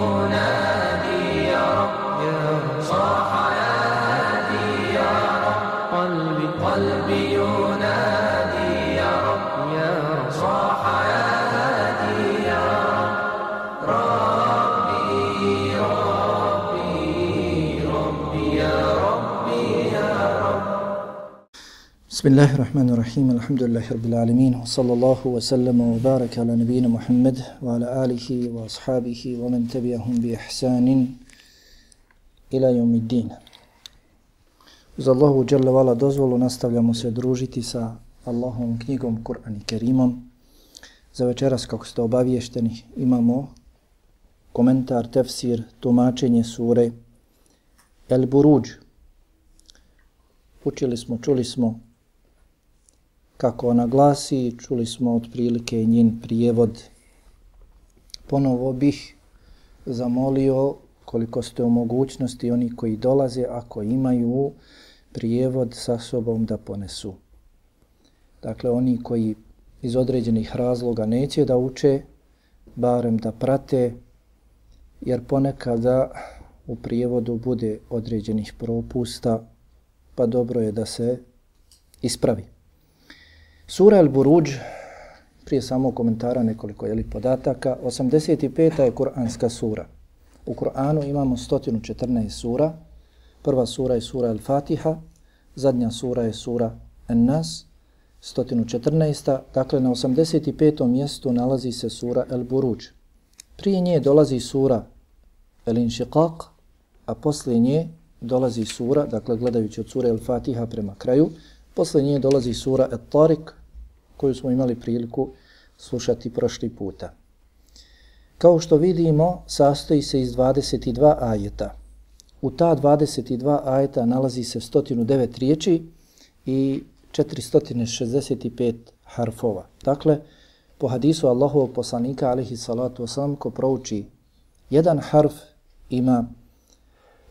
يعلمون بسم الله الرحمن الرحيم الحمد لله رب العالمين وصلى الله وسلم وبارك على نبينا محمد وعلى آله وأصحابه ومن تبعهم بإحسان إلى يوم الدين Uz Allahu Đalla Vala dozvolu nastavljamo se družiti sa Allahom knjigom Kur'an i Kerimom. Za večeras, kako ste obaviješteni, imamo komentar, tefsir, tumačenje sure El Buruđ. Učili smo, čuli smo kako ona glasi, čuli smo otprilike njen prijevod. Ponovo bih zamolio koliko ste u mogućnosti oni koji dolaze, ako imaju prijevod sa sobom da ponesu. Dakle, oni koji iz određenih razloga neće da uče, barem da prate, jer ponekada u prijevodu bude određenih propusta, pa dobro je da se ispravi. Sura Al-Buruđ, prije samo komentara nekoliko jeli, podataka, 85. je kuranska sura. U Kur'anu imamo 114 sura. Prva sura je sura Al-Fatiha, zadnja sura je sura An-Nas, 114. Dakle, na 85. mjestu nalazi se sura Al-Buruđ. Prije nje dolazi sura El-Inšiqaq, a poslije nje dolazi sura, dakle gledajući od sura El-Fatiha prema kraju, poslije nje dolazi sura El-Tariq, koju smo imali priliku slušati prošli puta. Kao što vidimo, sastoji se iz 22 ajeta. U ta 22 ajeta nalazi se 109 riječi i 465 harfova. Dakle, po hadisu Allahovog poslanika, alihi salatu wasalam, ko prouči jedan harf, ima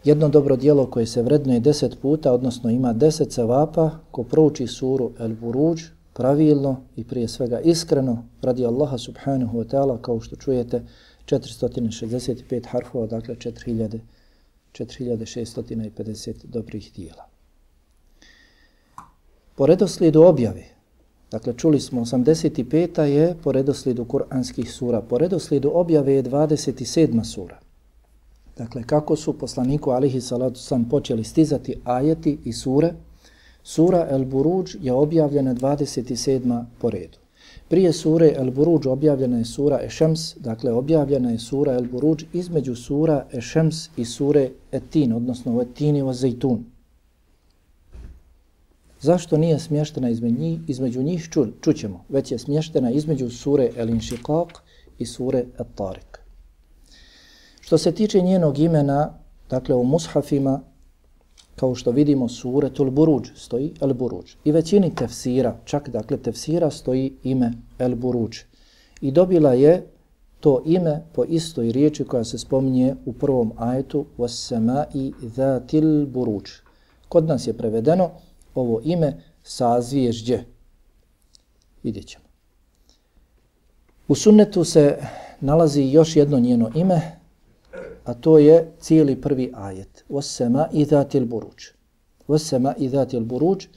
jedno dobro dijelo koje se vrednuje 10 puta, odnosno ima 10 cevapa, ko prouči suru El Buruđ, pravilno i prije svega iskreno radi Allaha subhanahu wa ta'ala kao što čujete 465 harfova, dakle 4000, 4650 dobrih dijela. Po redoslijedu objave, dakle čuli smo 85. je po redoslijedu kuranskih sura, po redoslijedu objave je 27. sura. Dakle, kako su poslaniku alihi salatu sam počeli stizati ajeti i sure, Sura El Buruđ je objavljena 27. po redu. Prije sure El Buruđ objavljena je sura Ešems, dakle objavljena je sura El Buruđ između sura Ešems i sure Etin, odnosno Etin i Zajtun. Zašto nije smještena između njih? Između njih ču, čućemo, već je smještena između sure El Inšiqaq i sure Et Tariq. Što se tiče njenog imena, dakle u mushafima, kao što vidimo suretul buruđ stoji el buruđ. I većini tefsira čak dakle tefsira stoji ime el buruđ. I dobila je to ime po istoj riječi koja se spominje u prvom ajetu was-sama'i zatil buruđ kod nas je prevedeno ovo ime sazvježđe. Vidjet ćemo. U sunnetu se nalazi još jedno njeno ime a to je cijeli prvi ajet. Wasama idhatil buruđ. Wasama idhatil buruđ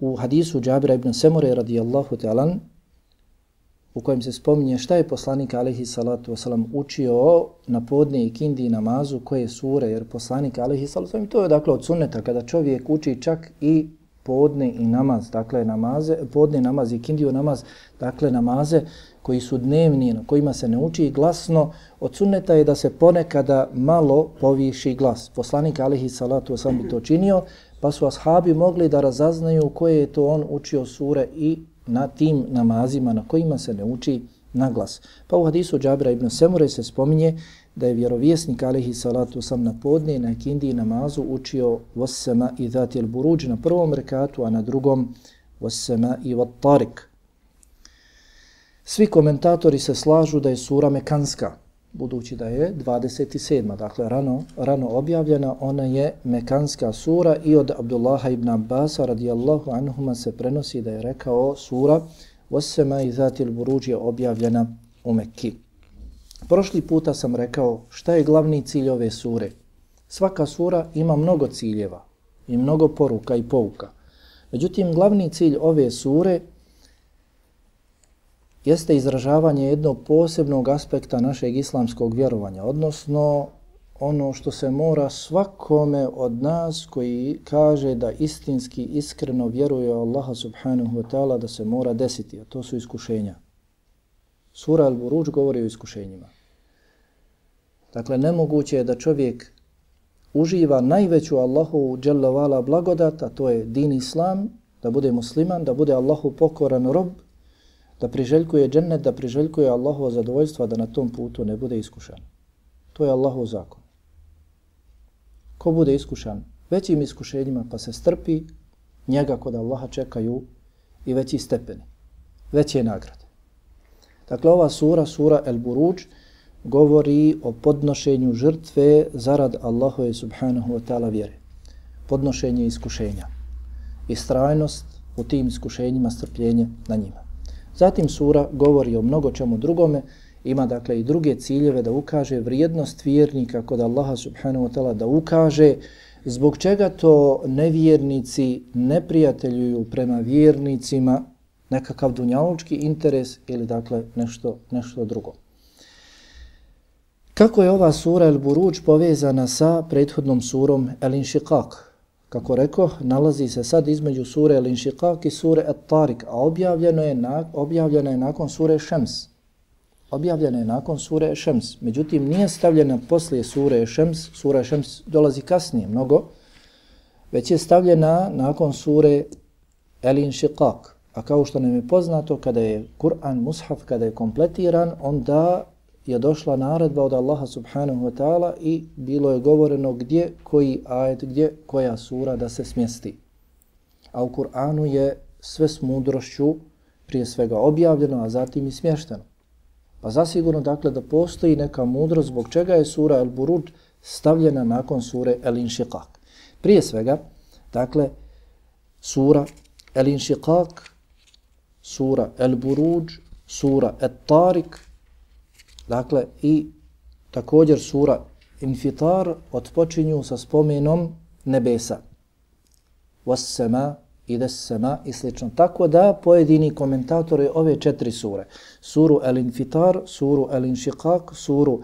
u hadisu Džabira ibn Semure radijallahu ta'alan u kojem se spominje šta je poslanik alaihi salatu wasalam učio na podne i kindi namazu koje sure, jer poslanik alaihi salatu wasalam, to je dakle od sunneta kada čovjek uči čak i podne i namaz, dakle namaze, podne namaz i kindiju namaz, dakle namaze koji su dnevni, na kojima se ne uči glasno, od sunneta je da se ponekada malo poviši glas. Poslanik alihi salatu sam bi to činio, pa su ashabi mogli da razaznaju koje je to on učio sure i na tim namazima na kojima se ne uči na glas. Pa u hadisu Džabira ibn Semure se spominje da je vjerovjesnik alihi salatu sam na podne na kindi namazu učio vossema i dhatil buruđ na prvom rekatu, a na drugom vossema i vattarik. Svi komentatori se slažu da je sura Mekanska, budući da je 27. Dakle, rano, rano objavljena, ona je Mekanska sura i od Abdullaha ibn Abbasa radijallahu anhuma se prenosi da je rekao sura Osema i Zatil Buruđ je objavljena u Mekki. Prošli puta sam rekao šta je glavni cilj ove sure. Svaka sura ima mnogo ciljeva i mnogo poruka i pouka. Međutim, glavni cilj ove sure jeste izražavanje jednog posebnog aspekta našeg islamskog vjerovanja, odnosno ono što se mora svakome od nas koji kaže da istinski, iskreno vjeruje Allaha subhanahu wa ta'ala da se mora desiti, a to su iskušenja. Sura Al-Buruđ govori o iskušenjima. Dakle, nemoguće je da čovjek uživa najveću Allahu dželavala blagodat, a to je din Islam, da bude musliman, da bude Allahu pokoran rob, da priželjkuje džennet, da priželjkuje Allahovo zadovoljstvo, da na tom putu ne bude iskušan. To je Allahov zakon. Ko bude iskušan većim iskušenjima pa se strpi, njega kod Allaha čekaju i veći stepeni, veće nagrade. Dakle, ova sura, sura El Buruđ, govori o podnošenju žrtve zarad Allahove subhanahu wa ta'ala vjere. Podnošenje iskušenja. Istrajnost u tim iskušenjima, strpljenje na njima. Zatim sura govori o mnogo čemu drugome, ima dakle i druge ciljeve da ukaže vrijednost vjernika kod Allaha subhanahu wa ta'ala, da ukaže zbog čega to nevjernici ne prijateljuju prema vjernicima nekakav dunjalučki interes ili dakle nešto, nešto drugo. Kako je ova sura El Buruđ povezana sa prethodnom surom El Inšiqaq? Kako reko, nalazi se sad između sure Al-Inshiqaq i sure At-Tarik, a objavljeno je, na, objavljeno je nakon sure Šems. Objavljena je nakon sure Šems. Međutim, nije stavljena poslije sure Šems. Sura Šems dolazi kasnije mnogo. Već je stavljena nakon sure Al-Inshiqaq. A kao što nam je poznato, kada je Kur'an, Mushaf, kada je kompletiran, onda je došla naredba od Allaha subhanahu wa ta'ala i bilo je govoreno gdje koji ajet, gdje koja sura da se smjesti. A u Kur'anu je sve s mudrošću prije svega objavljeno, a zatim i smješteno. Pa zasigurno dakle da postoji neka mudrost zbog čega je sura El Burud stavljena nakon sure El Inšiqaq. Prije svega, dakle, sura El Inšiqaq, sura El Buruđ, sura Et Tarik, Dakle, i također sura Infitar otpočinju sa spomenom nebesa. Was-sama, ides sama i slično. Tako da pojedini komentatori ove četiri sure, suru El-Infitar, suru El-Inšiqaq, suru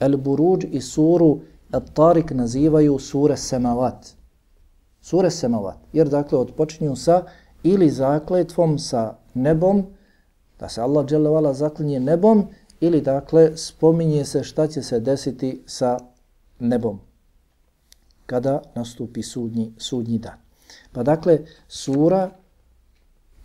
El-Buruđ i suru El-Tarik nazivaju sure Semavat. Sure Semavat. Jer dakle otpočinju sa ili zakletvom sa nebom, da se Allah dželevala zaklinje nebom, ili dakle spominje se šta će se desiti sa nebom kada nastupi sudnji, sudnji dan. Pa dakle, sura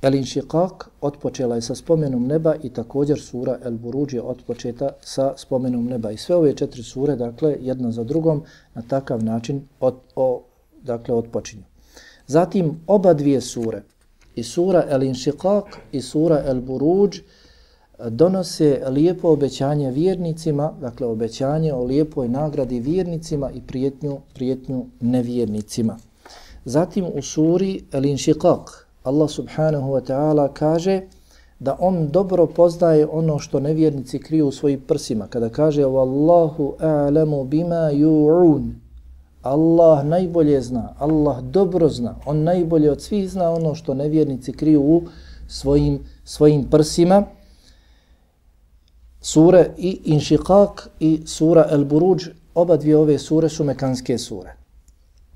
El Inšiqaq otpočela je sa spomenom neba i također sura El Buruđ je otpočeta sa spomenom neba. I sve ove četiri sure, dakle, jedna za drugom, na takav način od, o, dakle, otpočinju. Zatim, oba dvije sure, i sura El Inšiqaq i sura El Buruđ, donose lijepo obećanje vjernicima, dakle obećanje o lijepoj nagradi vjernicima i prijetnju, prijetnju nevjernicima. Zatim u suri Al-Inshiqaq Allah subhanahu wa ta'ala kaže da on dobro poznaje ono što nevjernici kriju u svojim prsima. Kada kaže Wallahu a'lamu bima yu'un Allah najbolje zna, Allah dobro zna, on najbolje od svih zna ono što nevjernici kriju u svojim, svojim prsima sure i Inšikak i sura El Buruđ, oba dvije ove sure su mekanske sure.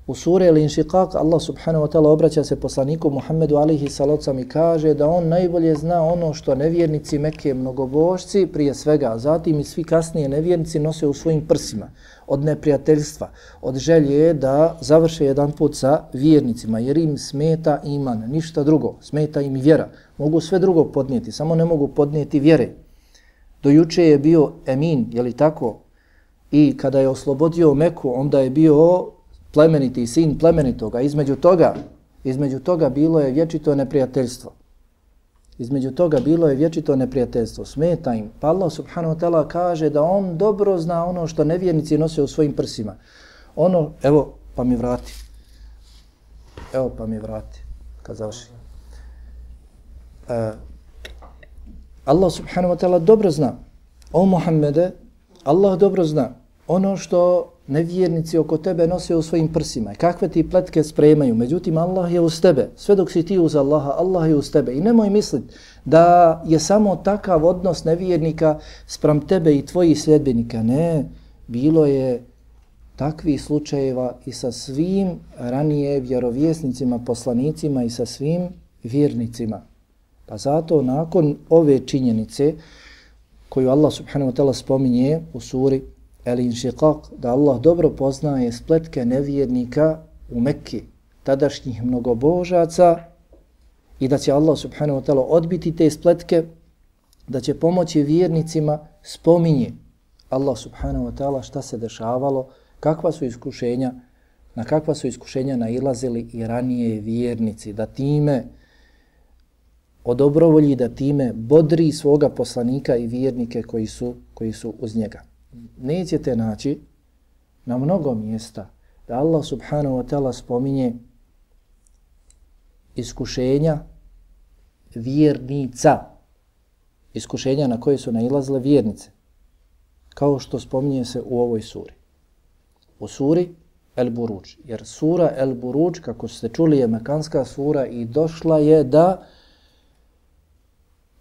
U sure El Inšikak Allah subhanahu wa ta'ala obraća se poslaniku Muhammedu alihi salocam i kaže da on najbolje zna ono što nevjernici Mekke mnogobožci prije svega, a zatim i svi kasnije nevjernici nose u svojim prsima od neprijateljstva, od želje da završe jedan put sa vjernicima, jer im smeta iman, ništa drugo, smeta im vjera. Mogu sve drugo podnijeti, samo ne mogu podnijeti vjere. Do juče je bio Emin, je li tako? I kada je oslobodio Meku, onda je bio plemeniti sin plemenitoga. Između toga, između toga bilo je vječito neprijateljstvo. Između toga bilo je vječito neprijateljstvo. Smeta im. Pa Allah subhanahu wa ta'ala kaže da on dobro zna ono što nevjernici nose u svojim prsima. Ono, evo, pa mi vrati. Evo, pa mi vrati. Kad završi. E, Allah subhanahu wa ta'ala dobro zna. O Muhammede, Allah dobro zna ono što nevjernici oko tebe nose u svojim prsima kakve ti pletke spremaju. Međutim, Allah je uz tebe. Sve dok si ti uz Allaha, Allah je uz tebe. I nemoj misliti da je samo takav odnos nevjernika sprem tebe i tvojih sljedbenika. Ne, bilo je takvih slučajeva i sa svim ranije vjerovjesnicima, poslanicima i sa svim vjernicima. Pa zato nakon ove činjenice koju Allah subhanahu wa ta'ala spominje u suri El Inšiqaq, da Allah dobro poznaje spletke nevjernika u Mekki, tadašnjih mnogobožaca i da će Allah subhanahu wa ta'ala odbiti te spletke, da će pomoći vjernicima, spominje Allah subhanahu wa ta'ala šta se dešavalo, kakva su iskušenja, na kakva su iskušenja nailazili i ranije vjernici, da time o da time bodri svoga poslanika i vjernike koji su, koji su uz njega. Nećete naći na mnogo mjesta da Allah subhanahu wa ta'ala spominje iskušenja vjernica, iskušenja na koje su nailazile vjernice, kao što spominje se u ovoj suri u suri El Buruđ. Jer sura El Buruđ, kako ste čuli, je mekanska sura i došla je da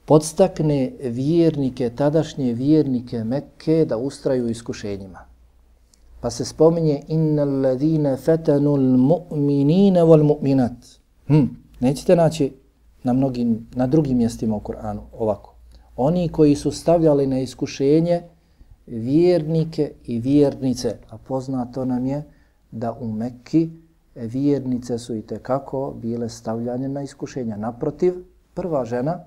podstakne vjernike, tadašnje vjernike Mekke da ustraju iskušenjima. Pa se spominje innal ladine fetanul mu'minine wal mu'minat. Hm, nećete naći na mnogim, na drugim mjestima u Kur'anu ovako. Oni koji su stavljali na iskušenje vjernike i vjernice, a poznato nam je da u Mekki vjernice su i kako bile stavljanje na iskušenja. Naprotiv, prva žena,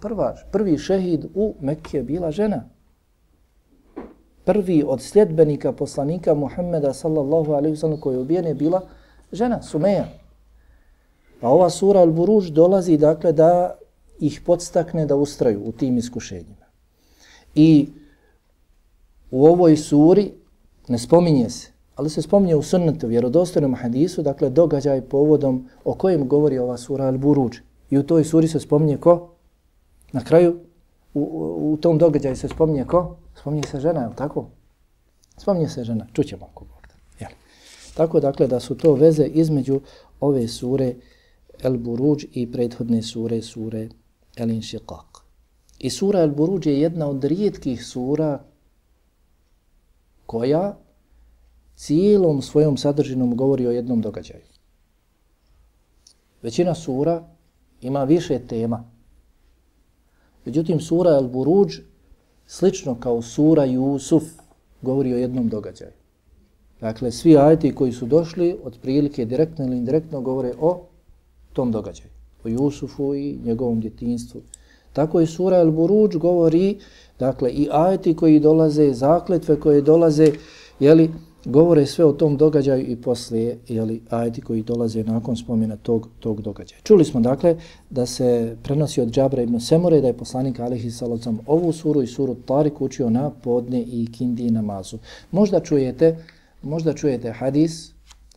prva, prvi šehid u Mekke je bila žena. Prvi od sljedbenika poslanika Muhammeda sallallahu alaihi sallam koji je ubijen je bila žena, Sumeja. Pa ova sura Al-Buruž dolazi dakle da ih podstakne da ustraju u tim iskušenjima. I u ovoj suri ne spominje se, ali se spominje u sunnetu, vjerodostojnom hadisu, dakle događaj povodom o kojem govori ova sura Al-Buruđ. I u toj suri se spominje ko? Na kraju, u, u, u tom događaju se spominje ko? Spominje se žena, je tako? Spominje se žena, čućemo ako Bog da. Tako dakle da su to veze između ove sure El-Buruđ i prethodne sure, sure El-Inšiqaq. I sura El-Buruđ je jedna od rijetkih sura koja cijelom svojom sadržinom govori o jednom događaju. Većina sura ima više tema. Međutim, sura El Buruđ, slično kao sura Jusuf, govori o jednom događaju. Dakle, svi ajeti koji su došli, otprilike direktno ili indirektno, govore o tom događaju. O Jusufu i njegovom djetinstvu. Tako i sura El Buruđ govori Dakle, i ajeti koji dolaze, zakletve koje dolaze, jeli, govore sve o tom događaju i poslije, jeli, ajeti koji dolaze nakon spomena tog, tog događaja. Čuli smo, dakle, da se prenosi od Džabra ibn Semore, da je poslanik Alihi Salocam ovu suru i suru Tarik učio na podne i kindi namazu. Možda čujete, možda čujete hadis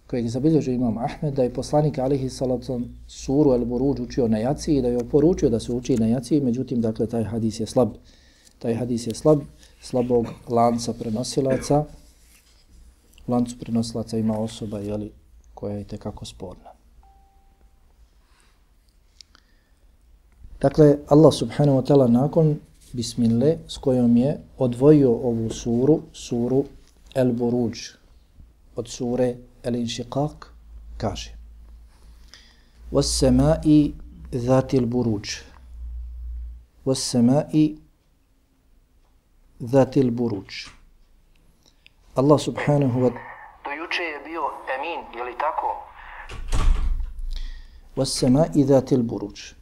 kojeg zabilježio imam Ahmed, da je poslanik Alihi Salocam suru El Buruđ učio na jaci i da je oporučio da se uči na jaci, međutim, dakle, taj hadis je slab taj hadis je slab, slabog lanca prenosilaca U lancu prenosilaca ima osoba jeli, koja je tekako sporna. Dakle, Allah subhanahu wa ta'ala nakon bismille s kojom je odvojio ovu suru, suru El Buruđ, od sure El Inšiqaq, kaže وَالسَّمَاءِ ذَاتِ الْبُرُوجِ وَالسَّمَاءِ Zatil Buruč. Allah subhanahu wa Do juče je bio Emin, je li tako? Wassama i Zatil Buruč.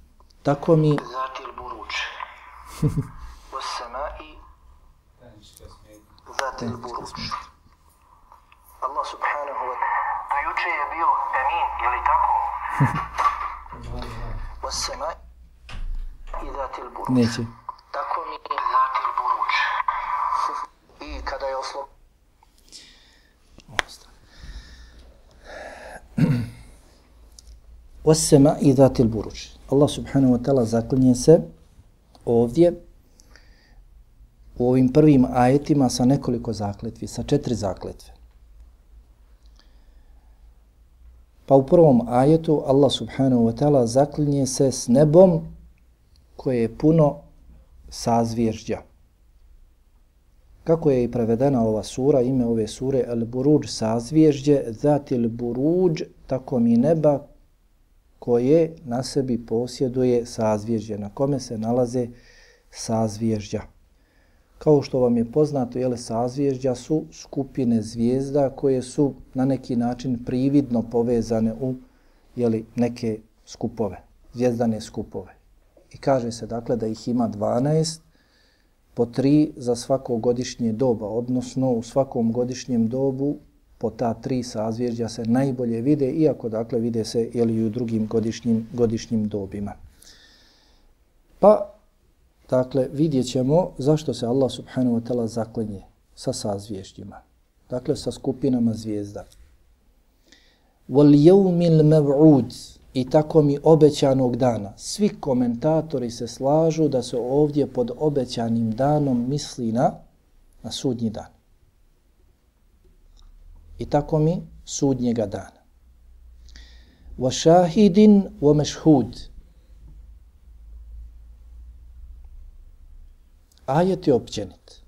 Tako mi... Zatil Buruč. Wassama i Zatil Buruč. Allah subhanahu wa Do juče je bio Emin, je li tako? Wassama i Zatil Buruč. Neće. Tako mi Zatil Buruč i kada je oslo... Osema i datil buruč. Allah subhanahu wa ta'ala zaklinje se ovdje u ovim prvim ajetima sa nekoliko zakletvi, sa četiri zakletve. Pa u prvom ajetu Allah subhanahu wa ta'ala zaklinje se s nebom koje je puno sazvježđa. Kako je i prevedena ova sura, ime ove sure El Buruđ sazvježđe, zatil Buruđ, tako mi neba koje na sebi posjeduje sazvježđe, na kome se nalaze sazvježdja. Kao što vam je poznato, jele sazvježdja su skupine zvijezda koje su na neki način prividno povezane u jeli, neke skupove, zvijezdane skupove. I kaže se dakle da ih ima 12, po tri za svako godišnje doba, odnosno u svakom godišnjem dobu po ta tri sazvježdja se najbolje vide, iako dakle vide se jeli, i u drugim godišnjim, godišnjim dobima. Pa Dakle, vidjet ćemo zašto se Allah subhanahu wa ta'ala zaklinje sa sazvježdjima, Dakle, sa skupinama zvijezda. Wal yawmil mav'ud i tako mi obećanog dana. Svi komentatori se slažu da se ovdje pod obećanim danom misli na, na sudnji dan. I tako mi sudnjega dana. Wa shahidin wa mashhud ajet je općenit.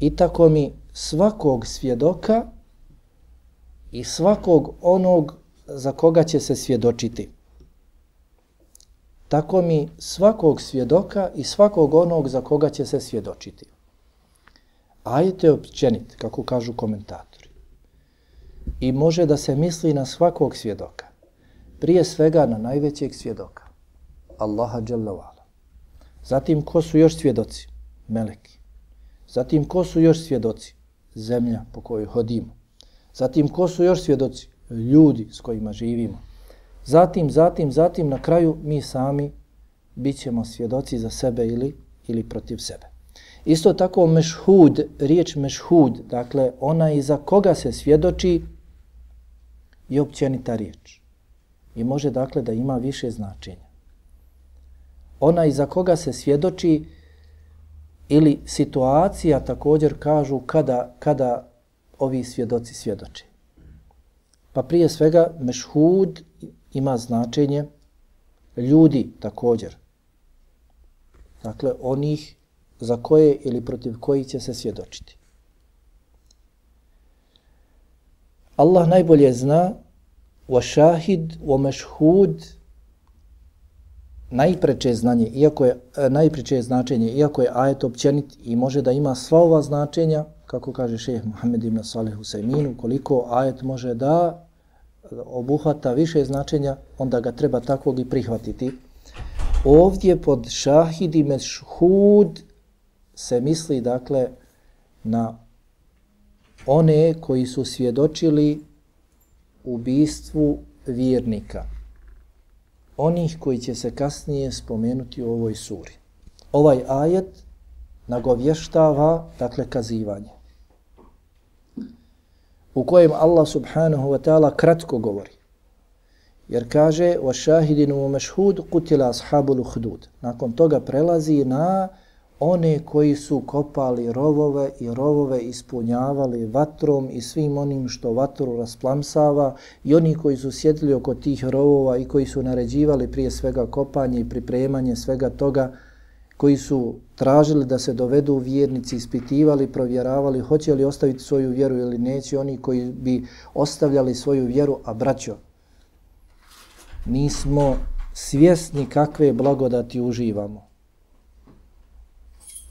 I tako mi svakog svjedoka i svakog onog za koga će se svjedočiti. Tako mi svakog svjedoka i svakog onog za koga će se svjedočiti. Ajet je općenit, kako kažu komentatori. I može da se misli na svakog svjedoka. Prije svega na najvećeg svjedoka. Allaha Jalla Zatim, ko su još svjedoci? Meleki. Zatim, ko su još svjedoci? Zemlja po kojoj hodimo. Zatim, ko su još svjedoci? Ljudi s kojima živimo. Zatim, zatim, zatim, na kraju mi sami bit ćemo svjedoci za sebe ili, ili protiv sebe. Isto tako mešhud, riječ mešhud, dakle ona iza koga se svjedoči je općenita riječ. I može dakle da ima više značenja Ona za koga se svjedoči ili situacija također kažu kada, kada ovi svjedoci svjedoče. Pa prije svega mešhud ima značenje ljudi također. Dakle, onih za koje ili protiv kojih će se svjedočiti. Allah najbolje zna wa shahid wa mashhud najpreče znanje, iako je e, najpreče značenje, iako je ajet općenit i može da ima sva ova značenja, kako kaže šejh Muhammed ibn Salih Husaymin, koliko ajet može da obuhvata više značenja, onda ga treba takvog i prihvatiti. Ovdje pod šahid i mešhud se misli dakle na one koji su svjedočili ubistvu vjernika onih koji će se kasnije spomenuti u ovoj suri. Ovaj ajet nagovještava, dakle, kazivanje. U kojem Allah subhanahu wa ta'ala kratko govori. Jer kaže, wa šahidinu قُتِلَ أَصْحَابُ kutila. Nakon toga prelazi na one koji su kopali rovove i rovove ispunjavali vatrom i svim onim što vatru rasplamsava i oni koji su sjedili oko tih rovova i koji su naređivali prije svega kopanje i pripremanje svega toga koji su tražili da se dovedu vjernici, ispitivali, provjeravali hoće li ostaviti svoju vjeru ili neće, oni koji bi ostavljali svoju vjeru, a braćo, nismo svjesni kakve blagodati uživamo.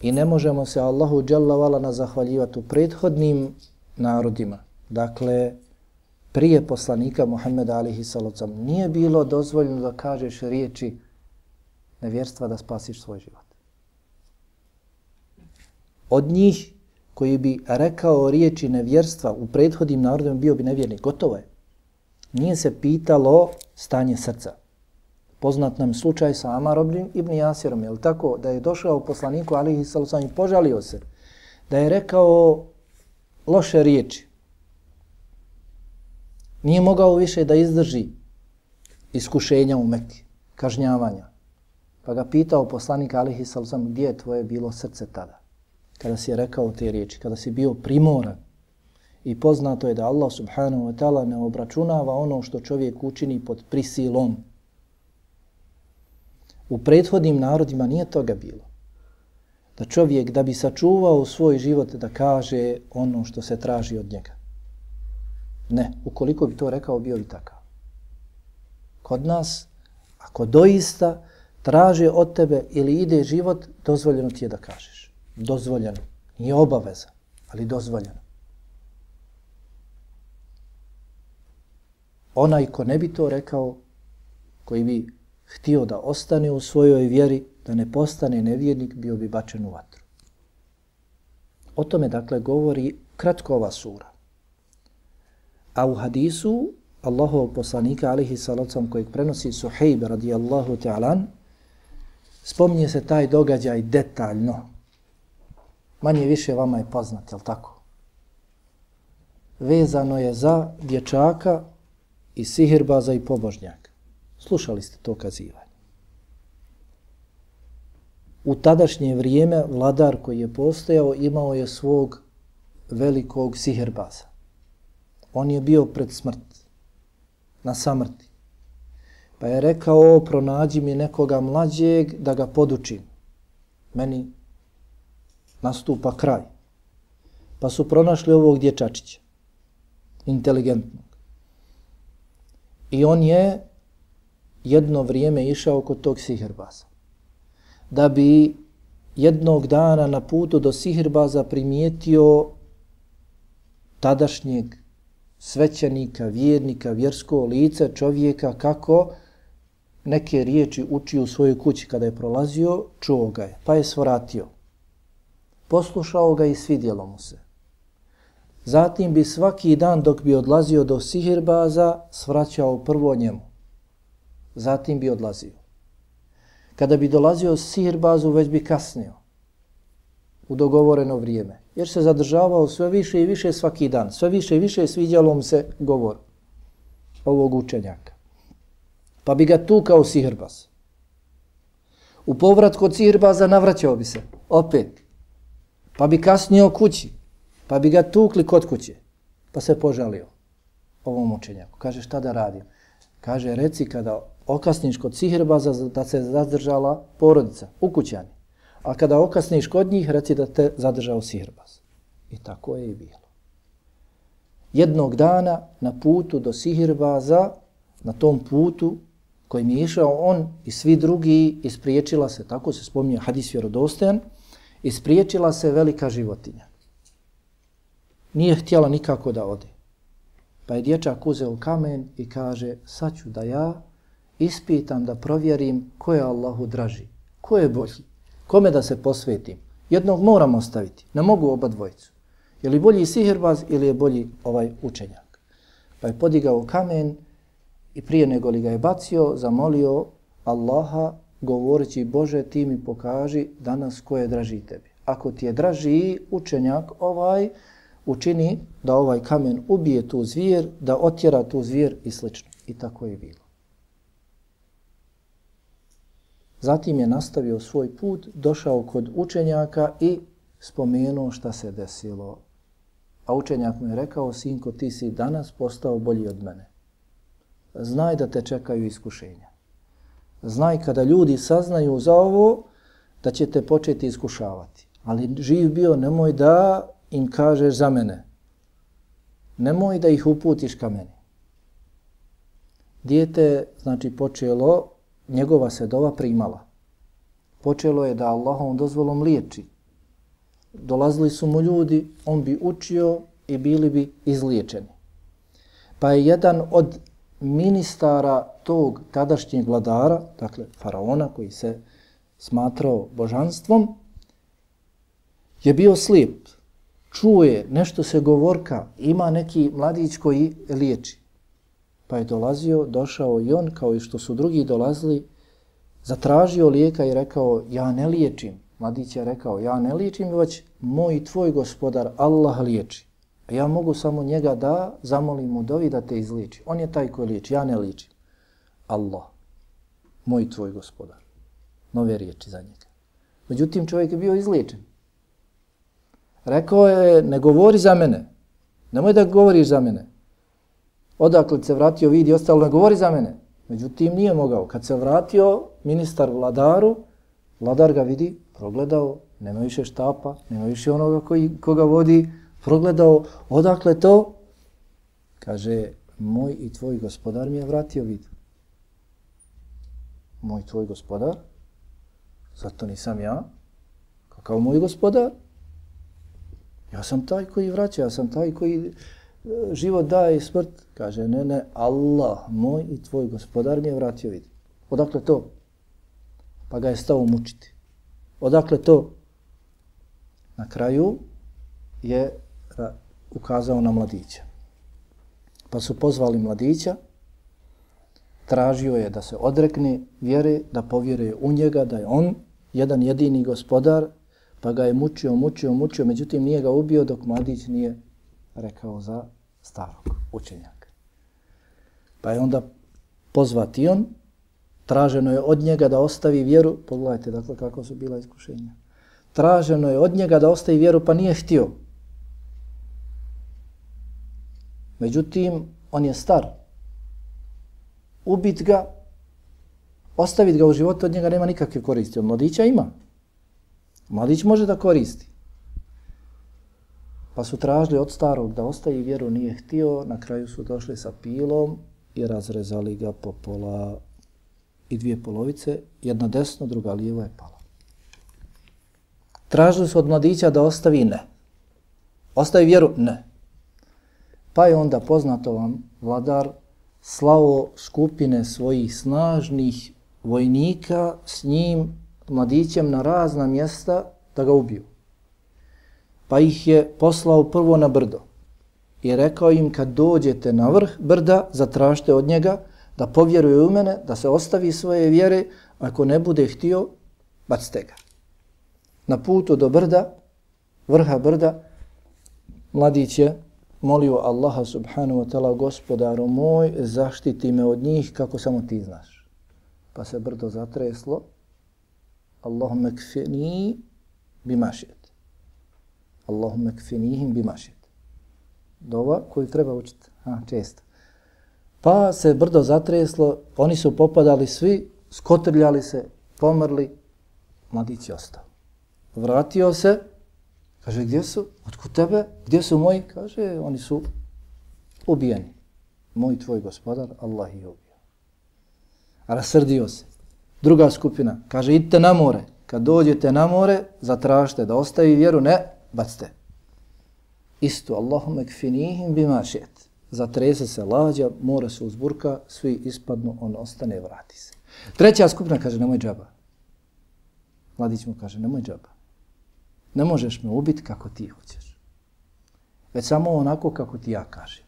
I ne možemo se Allahu dželle na zahvaljivati u prethodnim narodima. Dakle, prije poslanika Muhammeda alihi salocam nije bilo dozvoljeno da kažeš riječi nevjerstva da spasiš svoj život. Od njih koji bi rekao riječi nevjerstva u prethodnim narodima bio bi nevjernik. Gotovo je. Nije se pitalo stanje srca poznat nam slučaj sa Amarom ibn Jasirom, je li tako, da je došao poslaniku alihi sallam i požalio se, da je rekao loše riječi. Nije mogao više da izdrži iskušenja u Mekke, kažnjavanja. Pa ga pitao poslanik alihi sallam, gdje je tvoje bilo srce tada? kada si rekao te riječi, kada si bio primoran. I poznato je da Allah subhanahu wa ta'ala ne obračunava ono što čovjek učini pod prisilom. U prethodnim narodima nije toga bilo. Da čovjek da bi sačuvao svoj život da kaže ono što se traži od njega. Ne, ukoliko bi to rekao, bio bi takav. Kod nas, ako doista traže od tebe ili ide život, dozvoljeno ti je da kažeš. Dozvoljeno. Nije obaveza, ali dozvoljeno. Onaj ko ne bi to rekao, koji bi htio da ostane u svojoj vjeri, da ne postane nevjernik, bio bi bačen u vatru. O tome, dakle, govori kratko ova sura. A u hadisu Allahovog poslanika, alihi salacom, kojeg prenosi Suhejb radijallahu ta'alan, spominje se taj događaj detaljno. Manje više vama je poznat, jel tako? Vezano je za dječaka i sihirbaza i pobožnjaka. Slušali ste to kazivanje. U tadašnje vrijeme vladar koji je postojao imao je svog velikog siherbaza. On je bio pred smrt, na samrti. Pa je rekao, pronađi mi nekoga mlađeg da ga podučim. Meni nastupa kraj. Pa su pronašli ovog dječačića, inteligentnog. I on je jedno vrijeme išao kod tog sihirbaza. Da bi jednog dana na putu do sihirbaza primijetio tadašnjeg svećenika, vjernika, vjersko lice čovjeka kako neke riječi uči u svojoj kući kada je prolazio, čuo ga je, pa je svratio. Poslušao ga i svidjelo mu se. Zatim bi svaki dan dok bi odlazio do sihirbaza svraćao prvo njemu. Zatim bi odlazio. Kada bi dolazio sihirbazu već bi kasnio u dogovoreno vrijeme. Jer se zadržavao sve više i više svaki dan. Sve više i više sviđalo mu se govor ovog učenjaka. Pa bi ga tukao sihirbaz. U povrat kod sihirbaza navraćao bi se. Opet. Pa bi kasnio kući. Pa bi ga tukli kod kuće. Pa se požalio ovom učenjaku. Kaže šta da radim? Kaže reci kada okasniš kod sihirbaza da se zadržala porodica ukućani. A kada okasniš kod njih, reci da te zadržao sihrbaz. I tako je i bilo. Jednog dana na putu do sihirbaza, na tom putu kojim je išao on i svi drugi, ispriječila se, tako se spominje hadis vjerodostojan, ispriječila se velika životinja. Nije htjela nikako da ode. Pa je dječak uzeo kamen i kaže, sad ću da ja ispitam da provjerim ko je Allahu draži, ko je bolji. Kome da se posvetim? Jednog moram ostaviti. Ne mogu oba dvojicu. Je li bolji sihirbaz ili je bolji ovaj učenjak? Pa je podigao kamen i prije nego li ga je bacio, zamolio Allaha govoreći Bože ti mi pokaži danas ko je draži tebi. Ako ti je draži učenjak ovaj, učini da ovaj kamen ubije tu zvijer, da otjera tu zvijer i slično. I tako je bilo. Zatim je nastavio svoj put, došao kod učenjaka i spomenuo šta se desilo. A učenjak mu je rekao, sinko, ti si danas postao bolji od mene. Znaj da te čekaju iskušenja. Znaj kada ljudi saznaju za ovo, da će te početi iskušavati. Ali živ bio, nemoj da im kažeš za mene. Nemoj da ih uputiš ka meni. Dijete, znači, počelo njegova se dova primala. Počelo je da Allahom dozvolom liječi. Dolazili su mu ljudi, on bi učio i bili bi izliječeni. Pa je jedan od ministara tog tadašnjeg vladara, dakle faraona koji se smatrao božanstvom, je bio slijep. Čuje, nešto se govorka, ima neki mladić koji liječi. Pa je dolazio, došao i on, kao i što su drugi dolazili, zatražio lijeka i rekao, ja ne liječim. Mladić je rekao, ja ne liječim, već moj tvoj gospodar, Allah liječi. A ja mogu samo njega da zamolim mu dovi da te izliječi. On je taj koji liječi, ja ne liječim. Allah, moj tvoj gospodar. Nove riječi za njega. Međutim, čovjek je bio izliječen. Rekao je, ne govori za mene. Nemoj da govoriš za mene. Odakle se vratio, vidi, ostalo, ne govori za mene. Međutim, nije mogao. Kad se vratio ministar vladaru, vladar ga vidi, progledao, nema više štapa, nema više onoga koji, koga vodi, progledao, odakle to? Kaže, moj i tvoj gospodar mi je vratio vid. Moj tvoj gospodar? Zato nisam ja. Kao moj gospodar? Ja sam taj koji vraća, ja sam taj koji život daje i smrt. Kaže, ne, ne, Allah, moj i tvoj gospodar mi je vratio vid. Odakle to? Pa ga je stao mučiti. Odakle to? Na kraju je ukazao na mladića. Pa su pozvali mladića, tražio je da se odrekne vjere, da povjeruje u njega, da je on jedan jedini gospodar, pa ga je mučio, mučio, mučio, međutim nije ga ubio dok mladić nije rekao za starog učenjaka. Pa je onda pozvati on, traženo je od njega da ostavi vjeru, pogledajte dakle kako su bila iskušenja. Traženo je od njega da ostavi vjeru, pa nije htio. Međutim, on je star. Ubit ga, ostaviti ga u životu, od njega nema nikakve koristi. Od mladića ima. Mladić može da koristi. Pa su tražili od starog da ostaje vjeru, nije htio. Na kraju su došli sa pilom i razrezali ga po pola i dvije polovice. Jedna desno, druga lijevo je pala. Tražili su od mladića da ostavi ne. Ostavi vjeru? Ne. Pa je onda poznato vam vladar slao skupine svojih snažnih vojnika s njim, mladićem, na razna mjesta da ga ubiju. Pa ih je poslao prvo na brdo i rekao im kad dođete na vrh brda, zatražite od njega da povjeruje u mene, da se ostavi svoje vjere, ako ne bude htio, bacite ga. Na putu do brda, vrha brda, mladić je molio Allaha subhanahu wa ta'ala, gospodaru moj, zaštiti me od njih kako samo ti znaš. Pa se brdo zatreslo. Allahumma kfini bimašit. Allahumme kfinihim bimašet. Dova koju treba učiti. Ha, često. Pa se brdo zatreslo, oni su popadali svi, skotrljali se, pomrli, mladić je ostao. Vratio se, Kaže, gdje su? Otkud tebe? Gdje su moji? Kaže, oni su ubijeni. Moj tvoj gospodar, Allah je ubio. A rasrdio se. Druga skupina, kaže, idite na more. Kad dođete na more, zatražite da ostavi vjeru, ne, bacite. Isto, Allahume kfinihim bima šet. Zatrese se lađa, mora se uzburka, svi ispadnu, on ostane, vrati se. Treća skupina kaže, nemoj džaba. Mladić mu kaže, nemoj džaba. Ne možeš me ubiti kako ti hoćeš. Već samo onako kako ti ja kažem.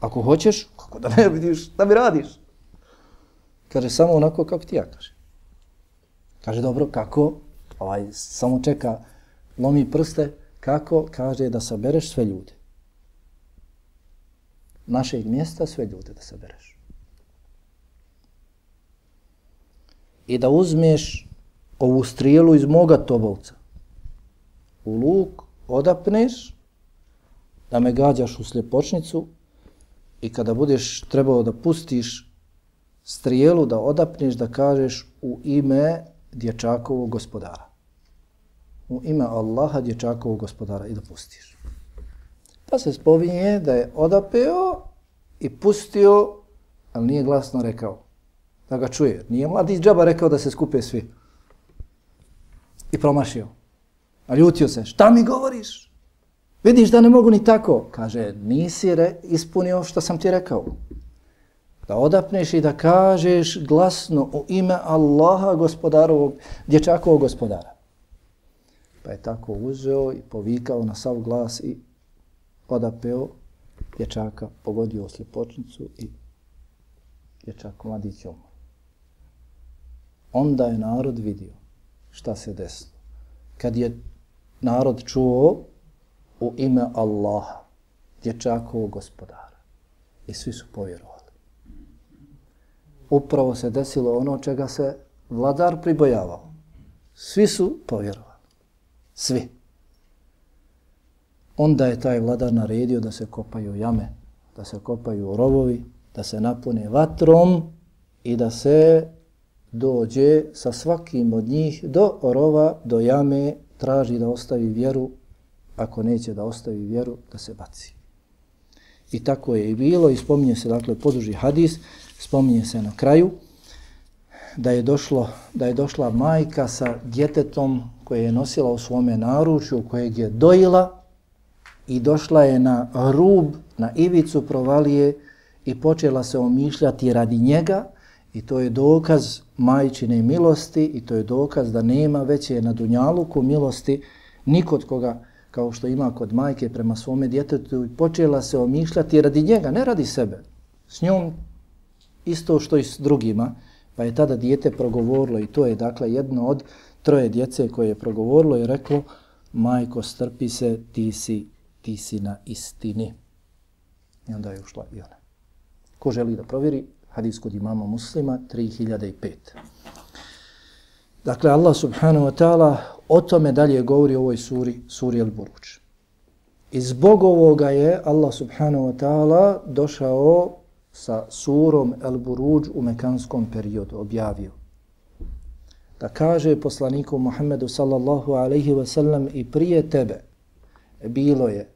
Ako hoćeš, kako da ne vidiš, da mi radiš. Kaže, samo onako kako ti ja kažem. Kaže, dobro, kako? Ovaj, samo čeka, lomi prste, kako? Kaže, da sabereš sve ljude. Našeg mjesta sve ljude da sabereš. I da uzmeš ovu strijelu iz moga tobolca u luk, odapneš, da me gađaš u sljepočnicu i kada budeš trebao da pustiš strijelu, da odapneš, da kažeš u ime dječakovog gospodara. U ime Allaha dječakovog gospodara i da pustiš. Pa se spominje da je odapeo i pustio, ali nije glasno rekao da ga čuje. Nije mladi džaba rekao da se skupe svi. I promašio. A ljutio se, šta mi govoriš? Vidiš da ne mogu ni tako. Kaže, nisi re, ispunio što sam ti rekao. Da odapneš i da kažeš glasno u ime Allaha gospodarovog, dječakovog gospodara. Pa je tako uzeo i povikao na sav glas i odapeo dječaka, pogodio slipočnicu i dječak mladić umro. Onda je narod vidio šta se desilo. Kad je narod čuo u ime Allaha, dječakovog gospodara. I svi su povjerovali. Upravo se desilo ono čega se vladar pribojavao. Svi su povjerovali. Svi. onda je taj vladar naredio da se kopaju jame, da se kopaju rovovi, da se napune vatrom i da se dođe sa svakim od njih do rova, do jame, traži da ostavi vjeru, ako neće da ostavi vjeru, da se baci. I tako je i bilo i spominje se, dakle, poduži hadis, spominje se na kraju, da je došlo da je došla majka sa djetetom koje je nosila u svome naručju, kojeg je dojila i došla je na rub, na ivicu provalije i počela se omišljati radi njega i to je dokaz majčine milosti i to je dokaz da nema veće na dunjaluku milosti nikod koga kao što ima kod majke prema svome djetetu i počela se omišljati radi njega, ne radi sebe. S njom isto što i s drugima, pa je tada dijete progovorilo i to je dakle jedno od troje djece koje je progovorilo i reklo majko strpi se, ti si, ti si na istini. I onda je ušla i ona. Ko želi da provjeri, hadis kod imama muslima, 3005. Dakle, Allah subhanahu wa ta'ala o tome dalje govori u ovoj suri, suri El-Buruč. I zbog ovoga je Allah subhanahu wa ta'ala došao sa surom El-Buruđ u mekanskom periodu, objavio. Da kaže poslaniku Muhammedu sallallahu alaihi wa sallam i prije tebe bilo je